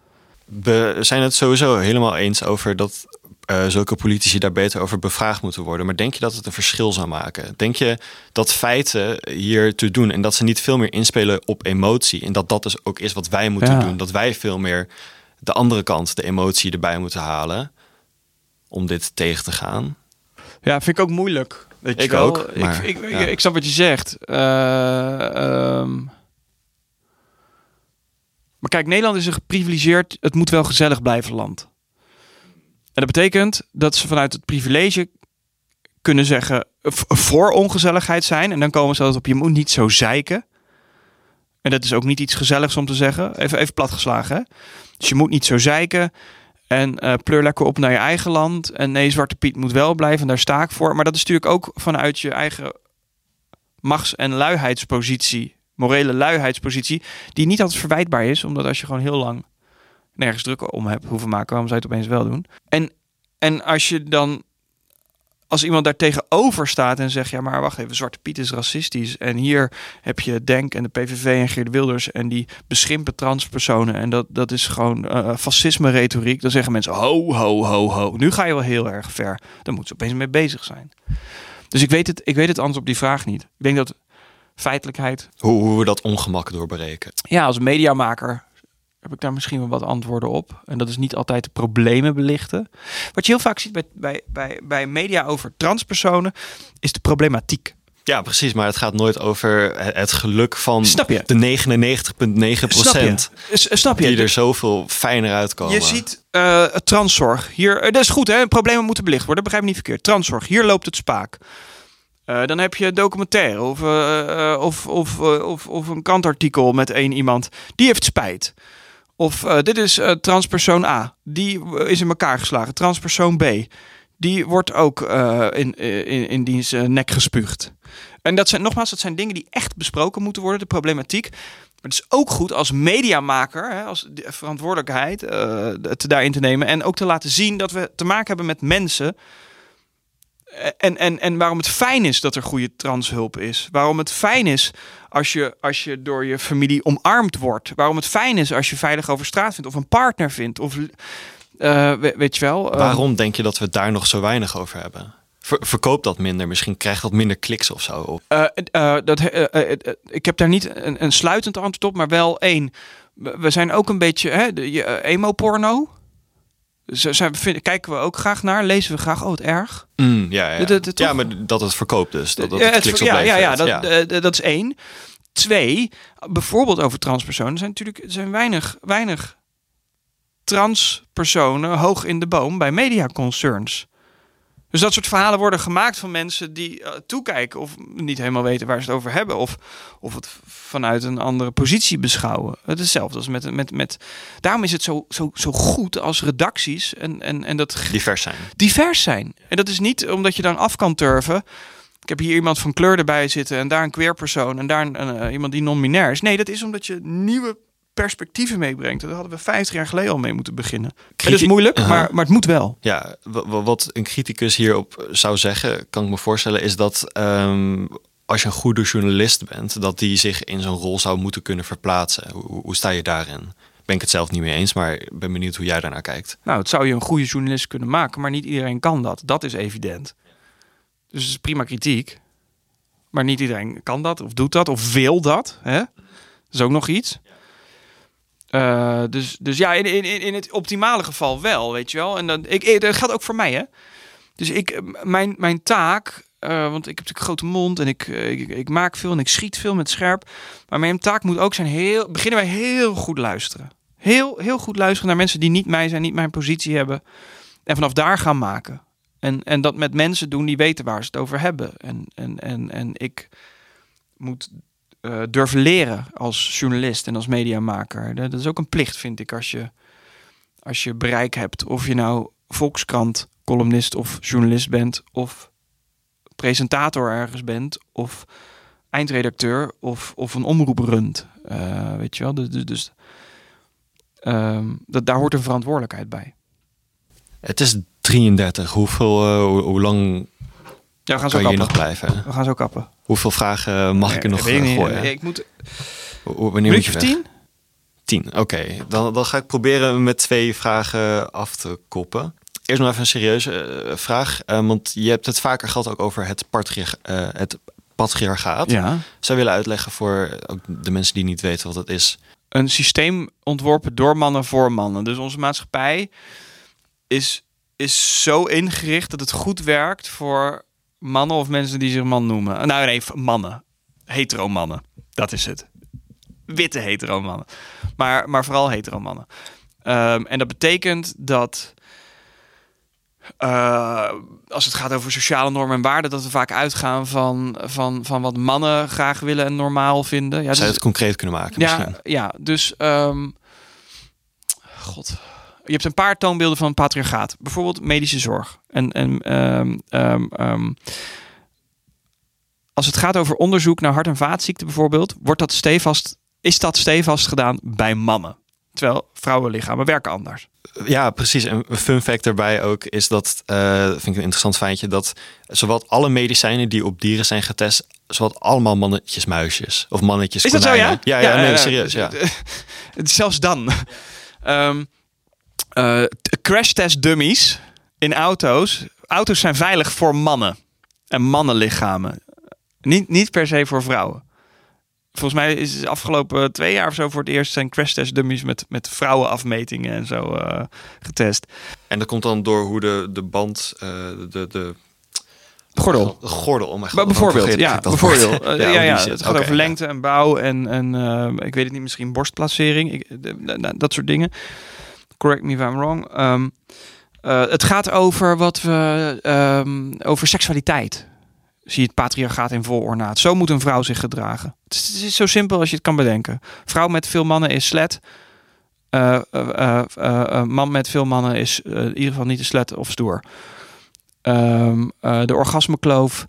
A: We zijn het sowieso helemaal eens over dat eh, zulke politici daar beter over bevraagd moeten worden. Maar denk je dat het een verschil zou maken? Denk je dat feiten hier te doen en dat ze niet veel meer inspelen op emotie? En dat dat dus ook is wat wij moeten
B: Ja.
A: doen. Dat wij veel meer de andere kant, de emotie erbij moeten halen om dit tegen te gaan.
B: Ja, vind ik ook moeilijk. Weet je
A: Ik
B: wel.
A: ook, maar,
B: ik, ik,
A: ja.
B: ik snap wat je zegt. Eh, ehm. Maar kijk, Nederland is een geprivilegeerd, het moet wel gezellig blijven land. Dat betekent dat ze vanuit het privilege kunnen zeggen v- voor ongezelligheid zijn. En dan komen ze altijd op, je moet niet zo zeiken. En dat is ook niet iets gezelligs om te zeggen. Even, even platgeslagen, hè? Dus je moet niet zo zeiken. En eh, pleur lekker op naar je eigen land. En nee, Zwarte Piet moet wel blijven. En daar sta ik voor. Maar dat is natuurlijk ook vanuit je eigen machts- en luiheidspositie. Morele luiheidspositie. Die niet altijd verwijtbaar is. Omdat als je gewoon heel lang nergens druk om hebt hoeven maken. Waarom zou je het opeens wel doen? En, en als je dan... Als iemand daar tegenover staat en zegt... Ja, maar wacht even, Zwarte Piet is racistisch. En hier heb je Denk en de PVV en Geert Wilders... en die beschimpen transpersonen. En dat, dat is gewoon eh fascisme-retoriek. Dan zeggen mensen, ho, ho, ho, ho. Nu ga je wel heel erg ver. Dan moeten ze opeens mee bezig zijn. Dus ik weet het, ik weet het antwoord op die vraag niet. Ik denk dat feitelijkheid...
A: Hoe, hoe we dat ongemak doorbreken.
B: Ja, als mediamaker heb ik daar misschien wel wat antwoorden op. En dat is niet altijd de problemen belichten. Wat je heel vaak ziet bij, bij, bij, bij media over transpersonen, is de problematiek.
A: Ja, precies. Maar het gaat nooit over het geluk van
B: Snap je?
A: de 99,9 procent.
B: S- Snap je?
A: Die er zoveel fijner uitkomen.
B: Je ziet eh, transzorg. Hier, eh, dat is goed, hè? Problemen moeten belicht worden. Begrijp me niet verkeerd. Transzorg. Hier loopt het spaak. Eh, dan heb je documentaire of, eh, eh, of, of, eh, of, of een kantartikel met één iemand. Die heeft spijt. Of eh, dit is eh, transpersoon A. Die eh, is in elkaar geslagen. Transpersoon B. Die wordt ook in, in, in diens nek gespuugd. En dat zijn nogmaals, dat zijn dingen die echt besproken moeten worden. De problematiek. Maar het is ook goed als mediamaker, hè, als de verantwoordelijkheid te daarin te nemen. En ook te laten zien dat we te maken hebben met mensen. En, en, en waarom het fijn is dat er goede transhulp is. Waarom het fijn is als je, als je door je familie omarmd wordt. Waarom het fijn is als je veilig over straat vindt. Of een partner vindt. Of eh, we- weet je wel. eh,
A: Waarom denk je dat we het daar nog zo weinig over hebben? Ver- verkoop dat minder. Misschien krijgt dat minder kliks of zo.
B: Eh, eh, dat, eh, eh, eh, ik heb daar niet een, een sluitend antwoord op, maar wel één. We zijn ook een beetje hè, de, je, eh, emo-porno. Zijn, vinden, kijken we ook graag naar, lezen we graag. Oh, het erg.
A: Mm, ja, ja. Ja, maar dat het verkoopt dus. Dat, dat het
B: het-
A: kliks
B: ja, ja, ja, dat, eh, dat is één. Twee, bijvoorbeeld over transpersonen. Er zijn natuurlijk zijn weinig, weinig transpersonen hoog in de boom bij mediaconcerns. Dus dat soort verhalen worden gemaakt van mensen die eh, toekijken of niet helemaal weten waar ze het over hebben. Of, of het vanuit een andere positie beschouwen. Het is hetzelfde als met, met, met. Daarom is het zo, zo, zo goed als redacties en, en, en dat
A: divers zijn.
B: divers zijn. En dat is niet omdat je dan af kan turven. Ik heb hier iemand van kleur erbij zitten en daar een queer persoon en daar een, een, iemand die non-binair is. Nee, dat is omdat je nieuwe perspectieven meebrengt. Daar hadden we 50 jaar geleden al mee moeten beginnen. Het is moeilijk, maar, maar het moet wel.
A: Ja, wa- wa- wat een criticus hierop zou zeggen, kan ik me voorstellen, is dat ehm, als je een goede journalist bent, dat die zich in zo'n rol zou moeten kunnen verplaatsen. Hoe, hoe sta je daarin? Ben ik het zelf niet mee eens, maar ben benieuwd hoe jij daarnaar kijkt.
B: Nou, het zou je een goede journalist kunnen maken, maar niet iedereen kan dat. Dat is evident. Dus het is prima kritiek. Maar niet iedereen kan dat, of doet dat, of wil dat. Hè? Dat is ook nog iets. Eh, dus, dus ja, in, in, in het optimale geval wel, weet je wel. En dan, ik, ik- dat geldt ook voor mij, hè. Dus ik, eh, mijn, mijn taak, eh, want ik heb natuurlijk een grote mond en ik, eh, ik, ik maak veel en ik schiet veel met scherp. Maar mijn taak moet ook zijn, heel, beginnen wij heel goed luisteren. Heel, heel goed luisteren naar mensen die niet mij zijn, niet mijn positie hebben. En vanaf daar gaan maken. En, en dat met mensen doen die weten waar ze het over hebben. En, en, en, en ik moet eh, durven leren als journalist en als mediamaker. Dat dat is ook een plicht, vind ik, als je, als je bereik hebt. Of je nou Volkskrant, columnist of journalist bent, of presentator ergens bent, of eindredacteur, of, of een omroep runt. Eh, weet je wel? Dus, dus, dus ehm, dat, daar hoort een verantwoordelijkheid bij.
A: Het is 33. Hoeveel, eh, hoe, hoe lang
B: Ja, we gaan zo
A: kan je
B: kappen.
A: nog blijven?
B: We gaan zo kappen.
A: Hoeveel vragen mag ik er nog
B: weet
A: eh,
B: niet.
A: gooien?
B: Ik moet.
A: Wanneer moet je
B: of tien?
A: 10, oké. Dan, dan ga ik proberen met twee vragen af te koppen. Eerst nog even een serieuze eh, vraag. eh, want je hebt het vaker gehad ook over het, patriarch, eh, het patriarchaat.
B: Ja.
A: Zou willen uitleggen voor ook de mensen die niet weten wat dat is?
B: Een systeem ontworpen door mannen voor mannen. Dus onze maatschappij is, is zo ingericht dat het goed werkt voor mannen of mensen die zich man noemen. Nou, nee, mannen. Hetero mannen. Dat is het. Witte hetero mannen. Maar, maar vooral hetero mannen. Ehm, en dat betekent dat eh, als het gaat over sociale normen en waarden, dat we vaak uitgaan van, van, van wat mannen graag willen en normaal vinden. Ja,
A: Zou je
B: dus-
A: het concreet kunnen maken
B: ja,
A: misschien?
B: ja, dus ehm, god. Je hebt een paar toonbeelden van patriarchaat. Bijvoorbeeld medische zorg. En, en ehm, ehm, ehm, als het gaat over onderzoek naar hart- en vaatziekten bijvoorbeeld, wordt dat stevast, is dat stevast gedaan bij mannen. Terwijl vrouwenlichamen werken anders.
A: Ja, precies. En een fun fact daarbij ook is dat, eh, vind ik een interessant feitje, dat zowat alle medicijnen die op dieren zijn getest, zowat allemaal mannetjes muisjes of mannetjes
B: Is dat zo,
A: konijnen.
B: ja?
A: Ja, ja, nee, serieus, ja.
B: Zelfs dan. Eh, t- crash test dummies in auto's. Auto's zijn veilig voor mannen en mannenlichamen. Niet, niet per se voor vrouwen. Volgens mij is het afgelopen twee jaar of zo voor het eerst zijn crash test dummies met, met vrouwenafmetingen en zo eh, getest.
A: En dat komt dan door hoe de, de band, eh, de, de
B: Gordel.
A: De gordel, om
B: Maar bijvoorbeeld, ja, bijvoorbeeld. Uh, ja, ja, ja, het gaat
A: okay,
B: over lengte en bouw en, en uh, ik weet het niet, misschien borstplacering, ik, de, de, dat soort dingen. Correct me if I'm wrong. Um, uh, het gaat over wat we um, over seksualiteit. Zie je het patriarchaat in vol ornaat. Zo moet een vrouw zich gedragen. Het is, zo simpel als je het kan bedenken. Vrouw met veel mannen is slet. man met veel mannen is in ieder geval niet een slet of stoer. Uh, de orgasmekloof,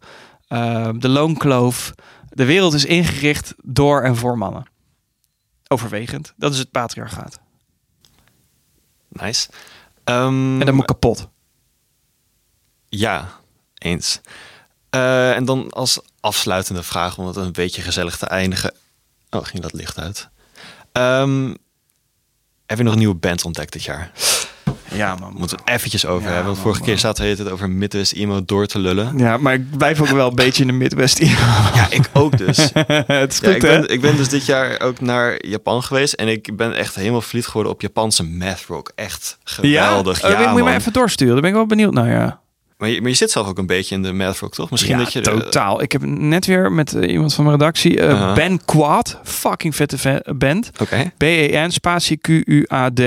B: uh, de loonkloof. De wereld is ingericht door en voor mannen. Overwegend. Dat is het patriarchaat.
A: Nice. Um,
B: en dat moet kapot.
A: Ja, eens. Uh, en dan als afsluitende vraag, om het een beetje gezellig te eindigen. Oh, ging dat licht uit. Um, heb je nog een nieuwe band ontdekt dit jaar?
B: Ja, man.
A: Moeten we het eventjes over ja, hebben. Want vorige keer zaten we het over Midwest emo door te lullen.
B: Ja, maar ik blijf ook wel een beetje in de Midwest emo.
A: Ja, ik ook dus.
B: het is goed,
A: ja, ik, ben, ik ben dus dit jaar ook naar Japan geweest. En ik ben echt helemaal verliefd geworden op Japanse math rock. Echt geweldig.
B: Ja,
A: ja
B: uh, moet je maar even doorsturen. Daar ben ik wel benieuwd naar, ja.
A: Maar je, maar je zit zelf ook een beetje in de math rock, toch? Misschien
B: ja,
A: dat je
B: totaal. Ik heb net weer met uh, iemand van mijn redactie uh,
A: Uh-huh.
B: Ben Quad, fucking vette band.
A: Oké.
B: B E N spatie Q U A D.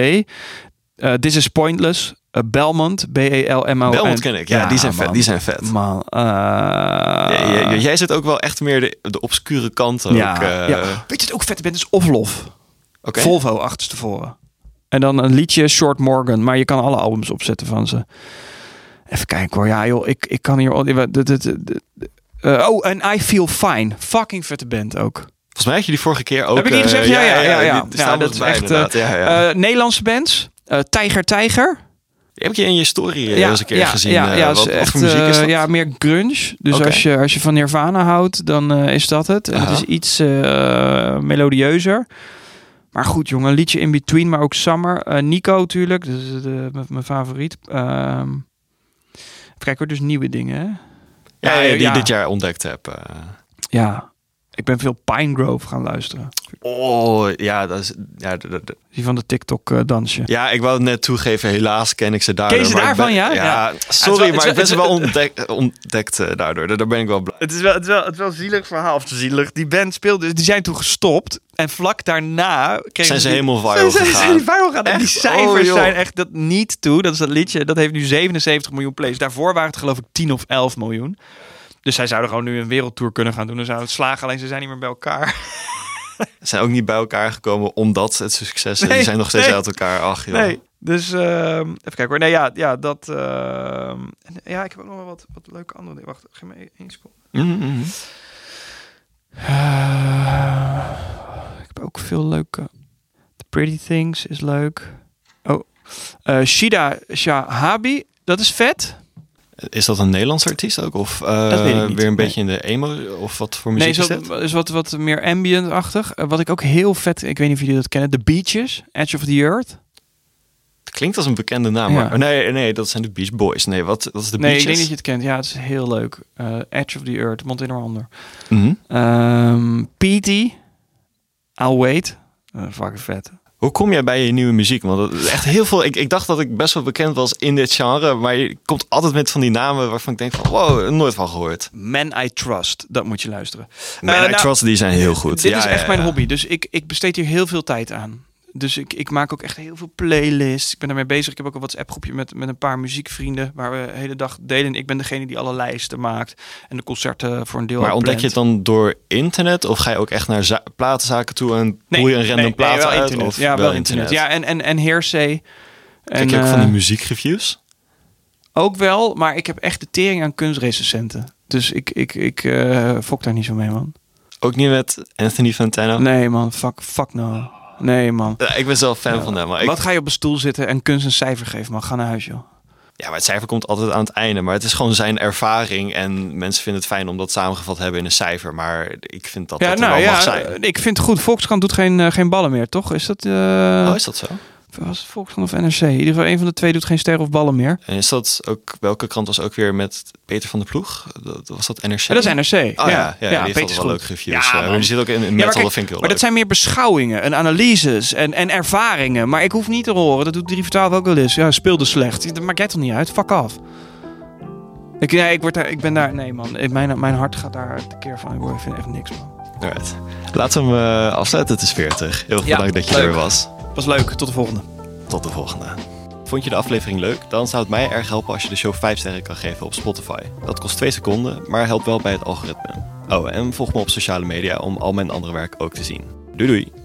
B: Uh, This is pointless. Uh, Belmont, B-E-L-M-O-N.
A: Belmont ken ik, ja, ja die zijn
B: man.
A: vet. Die zijn vet.
B: Man, uh,
A: ja, jij, jij zit ook wel echt meer de, de obscure kanten.
B: Ja,
A: ook, uh,
B: ja. Weet je het ook vet bent? is Oflof.
A: Okay.
B: Volvo achterstevoren. En dan een liedje Short Morgan, maar je kan alle albums opzetten van ze. Even kijken hoor. Ja joh, ik, ik kan hier... Oh, en I Feel Fine. Fucking vette band ook.
A: Volgens mij had je die vorige keer ook...
B: Heb ik die gezegd? Ja, ja, ja. ja,
A: Die, ja dat is echt... Ja, ja.
B: Nederlandse bands. Uh, Tijger Tijger.
A: Die heb je in je story ja, eens een keer
B: ja,
A: gezien.
B: Ja, ja,
A: wat,
B: echt,
A: voor muziek is dat?
B: Ja, meer grunge. Dus okay. als, je, als je van Nirvana houdt, dan is dat het. En het is iets melodieuzer. Maar goed, jongen, een liedje in between, maar ook Summer. Nico natuurlijk, dat is mijn favoriet. Uh, kijk hoor, dus nieuwe dingen. Hè?
A: Ja, ja, die ja. dit jaar ontdekt heb.
B: Ja, ik ben veel Pine Grove gaan luisteren.
A: Oh, ja, dat is... Ja, de, de,
B: Die van de TikTok uh, dansje.
A: Ja, ik wou het net toegeven, helaas ken ik ze daardoor.
B: Ken je ze daarvan,
A: ben,
B: ja?
A: ja? Sorry, wel, maar ik ben ze wel ontdekt, ontdekt uh, daardoor. Daar ben ik wel blij.
B: Het is wel, het is wel, het is wel een zielig verhaal. Of zielig. Die band speelde, die zijn toen gestopt. En vlak daarna...
A: Zijn ze
B: die,
A: helemaal viral
B: zijn,
A: gegaan.
B: Zijn viral gegaan. En die cijfers
A: oh,
B: zijn echt dat niet toe. Dat is dat liedje, dat heeft nu 77 miljoen plays. Daarvoor waren het geloof ik 10 of 11 miljoen. Dus zij zouden gewoon nu een wereldtour kunnen gaan doen. Dan zouden het slagen, alleen ze zijn niet meer bij elkaar.
A: Ze zijn ook niet bij elkaar gekomen omdat het succes is. Nee, die zijn nog steeds nee. uit elkaar. Ach joh.
B: Nee, dus uh, even kijken hoor. Nee, ja, ja dat... Uh, ja, ik heb ook nog wel wat, wat leuke andere dingen. Wacht, geef me één seconde.
A: Mm -hmm.
B: uh, ik heb ook veel leuke... The Pretty Things is leuk. Oh, Shida Shahabi, dat is vet.
A: Is dat een Nederlandse artiest ook? Of uh, weer een
B: nee.
A: beetje in de emo? Of wat voor muziek
B: nee,
A: is dat?
B: is wat, wat meer ambient-achtig. Uh, wat ik ook heel vet... Ik weet niet of jullie dat kennen. The Beaches. Edge of the Earth.
A: Het klinkt als een bekende naam. Ja. Maar, nee, nee, dat zijn de Beach Boys. Nee, wat, wat is de
B: Nee,
A: Beaches?
B: ik denk dat je het kent. Ja, het is heel leuk. Uh, Edge of the Earth. Mond in ander.
A: Mm -hmm.
B: um, PT. I'll Wait. fucking vet.
A: Hoe kom jij bij je nieuwe muziek? Want echt heel veel. Ik, ik dacht dat ik best wel bekend was in dit genre. Maar je komt altijd met van die namen waarvan ik denk van wow, nooit van gehoord.
B: Man I Trust, dat moet je luisteren.
A: Man uh, I nou, Trust, die zijn heel goed.
B: Dit
A: ja,
B: is echt
A: ja,
B: mijn hobby. Dus ik, ik besteed hier heel veel tijd aan. Dus ik, ik maak ook echt heel veel playlists. Ik ben daarmee bezig. Ik heb ook een WhatsApp groepje met, met een paar muziekvrienden. Waar we de hele dag delen. Ik ben degene die alle lijsten maakt. En de concerten voor een deel
A: Maar ontdek je het dan door internet? Of ga je ook echt naar za platenzaken toe en nee, poel je een random
B: nee,
A: plaat
B: nee, wel
A: uit?
B: Internet.
A: Of
B: ja,
A: wel
B: wel internet. internet. Ja, en, en, en Heersee.
A: Kijk je ook van die muziekreviews?
B: Ook wel, maar ik heb echt de tering aan kunstrecensenten. Dus ik, ik, ik uh, fok daar niet zo mee, man.
A: Ook niet met Anthony Fantano?
B: Nee, man. Fuck, fuck no. Nee, man.
A: Ja, ik ben zelf fan ja. van hem. Maar ik...
B: Wat ga je op een stoel zitten en kunst een cijfer geven, man? Ga naar huis, joh.
A: Ja, maar het cijfer komt altijd aan het einde. Maar het is gewoon zijn ervaring. En mensen vinden het fijn om dat samengevat te hebben in een cijfer. Maar ik vind dat
B: ja,
A: dat
B: nou,
A: wel
B: ja,
A: mag zijn.
B: Ik vind het goed. Volkskrant doet geen, uh, geen ballen meer, toch? Is dat... Uh...
A: Oh, is dat zo?
B: Was het Volkskrant of NRC? In ieder geval een van de twee doet geen sterren of ballen meer.
A: En is dat ook, welke krant was ook weer met Peter van der Ploeg? Dat, was dat NRC?
B: Ja, dat is NRC.
A: Oh ja, ja, die
B: Peter
A: altijd wel leuke reviews.
B: Ja,
A: Ja, maar die zit ook in, in
B: Ja,
A: metal, dat vind ik heel
B: Maar dat
A: leuk.
B: zijn meer beschouwingen en analyses en, en ervaringen. Maar ik hoef niet te horen. Dat doet 3 voor 12 ook wel eens. Ja, speelde slecht. Dat maakt jij toch niet uit? Fuck af. Ik, nee, ik, word daar, ik ben daar... Nee, man. Mijn, mijn hart gaat daar de keer van. Ik vind echt niks, man.
A: Alright. Laten we hem eh, afsluiten. Het is 40. Heel
B: Ja,
A: dank dat je
B: leuk.
A: er was.
B: Was leuk. Tot de volgende.
A: Tot de volgende. Vond je de aflevering leuk? Dan zou het mij erg helpen als je de show 5 sterren kan geven op Spotify. Dat kost 2 seconden, maar helpt wel bij het algoritme. Oh, en volg me op sociale media om al mijn andere werk ook te zien. Doei doei!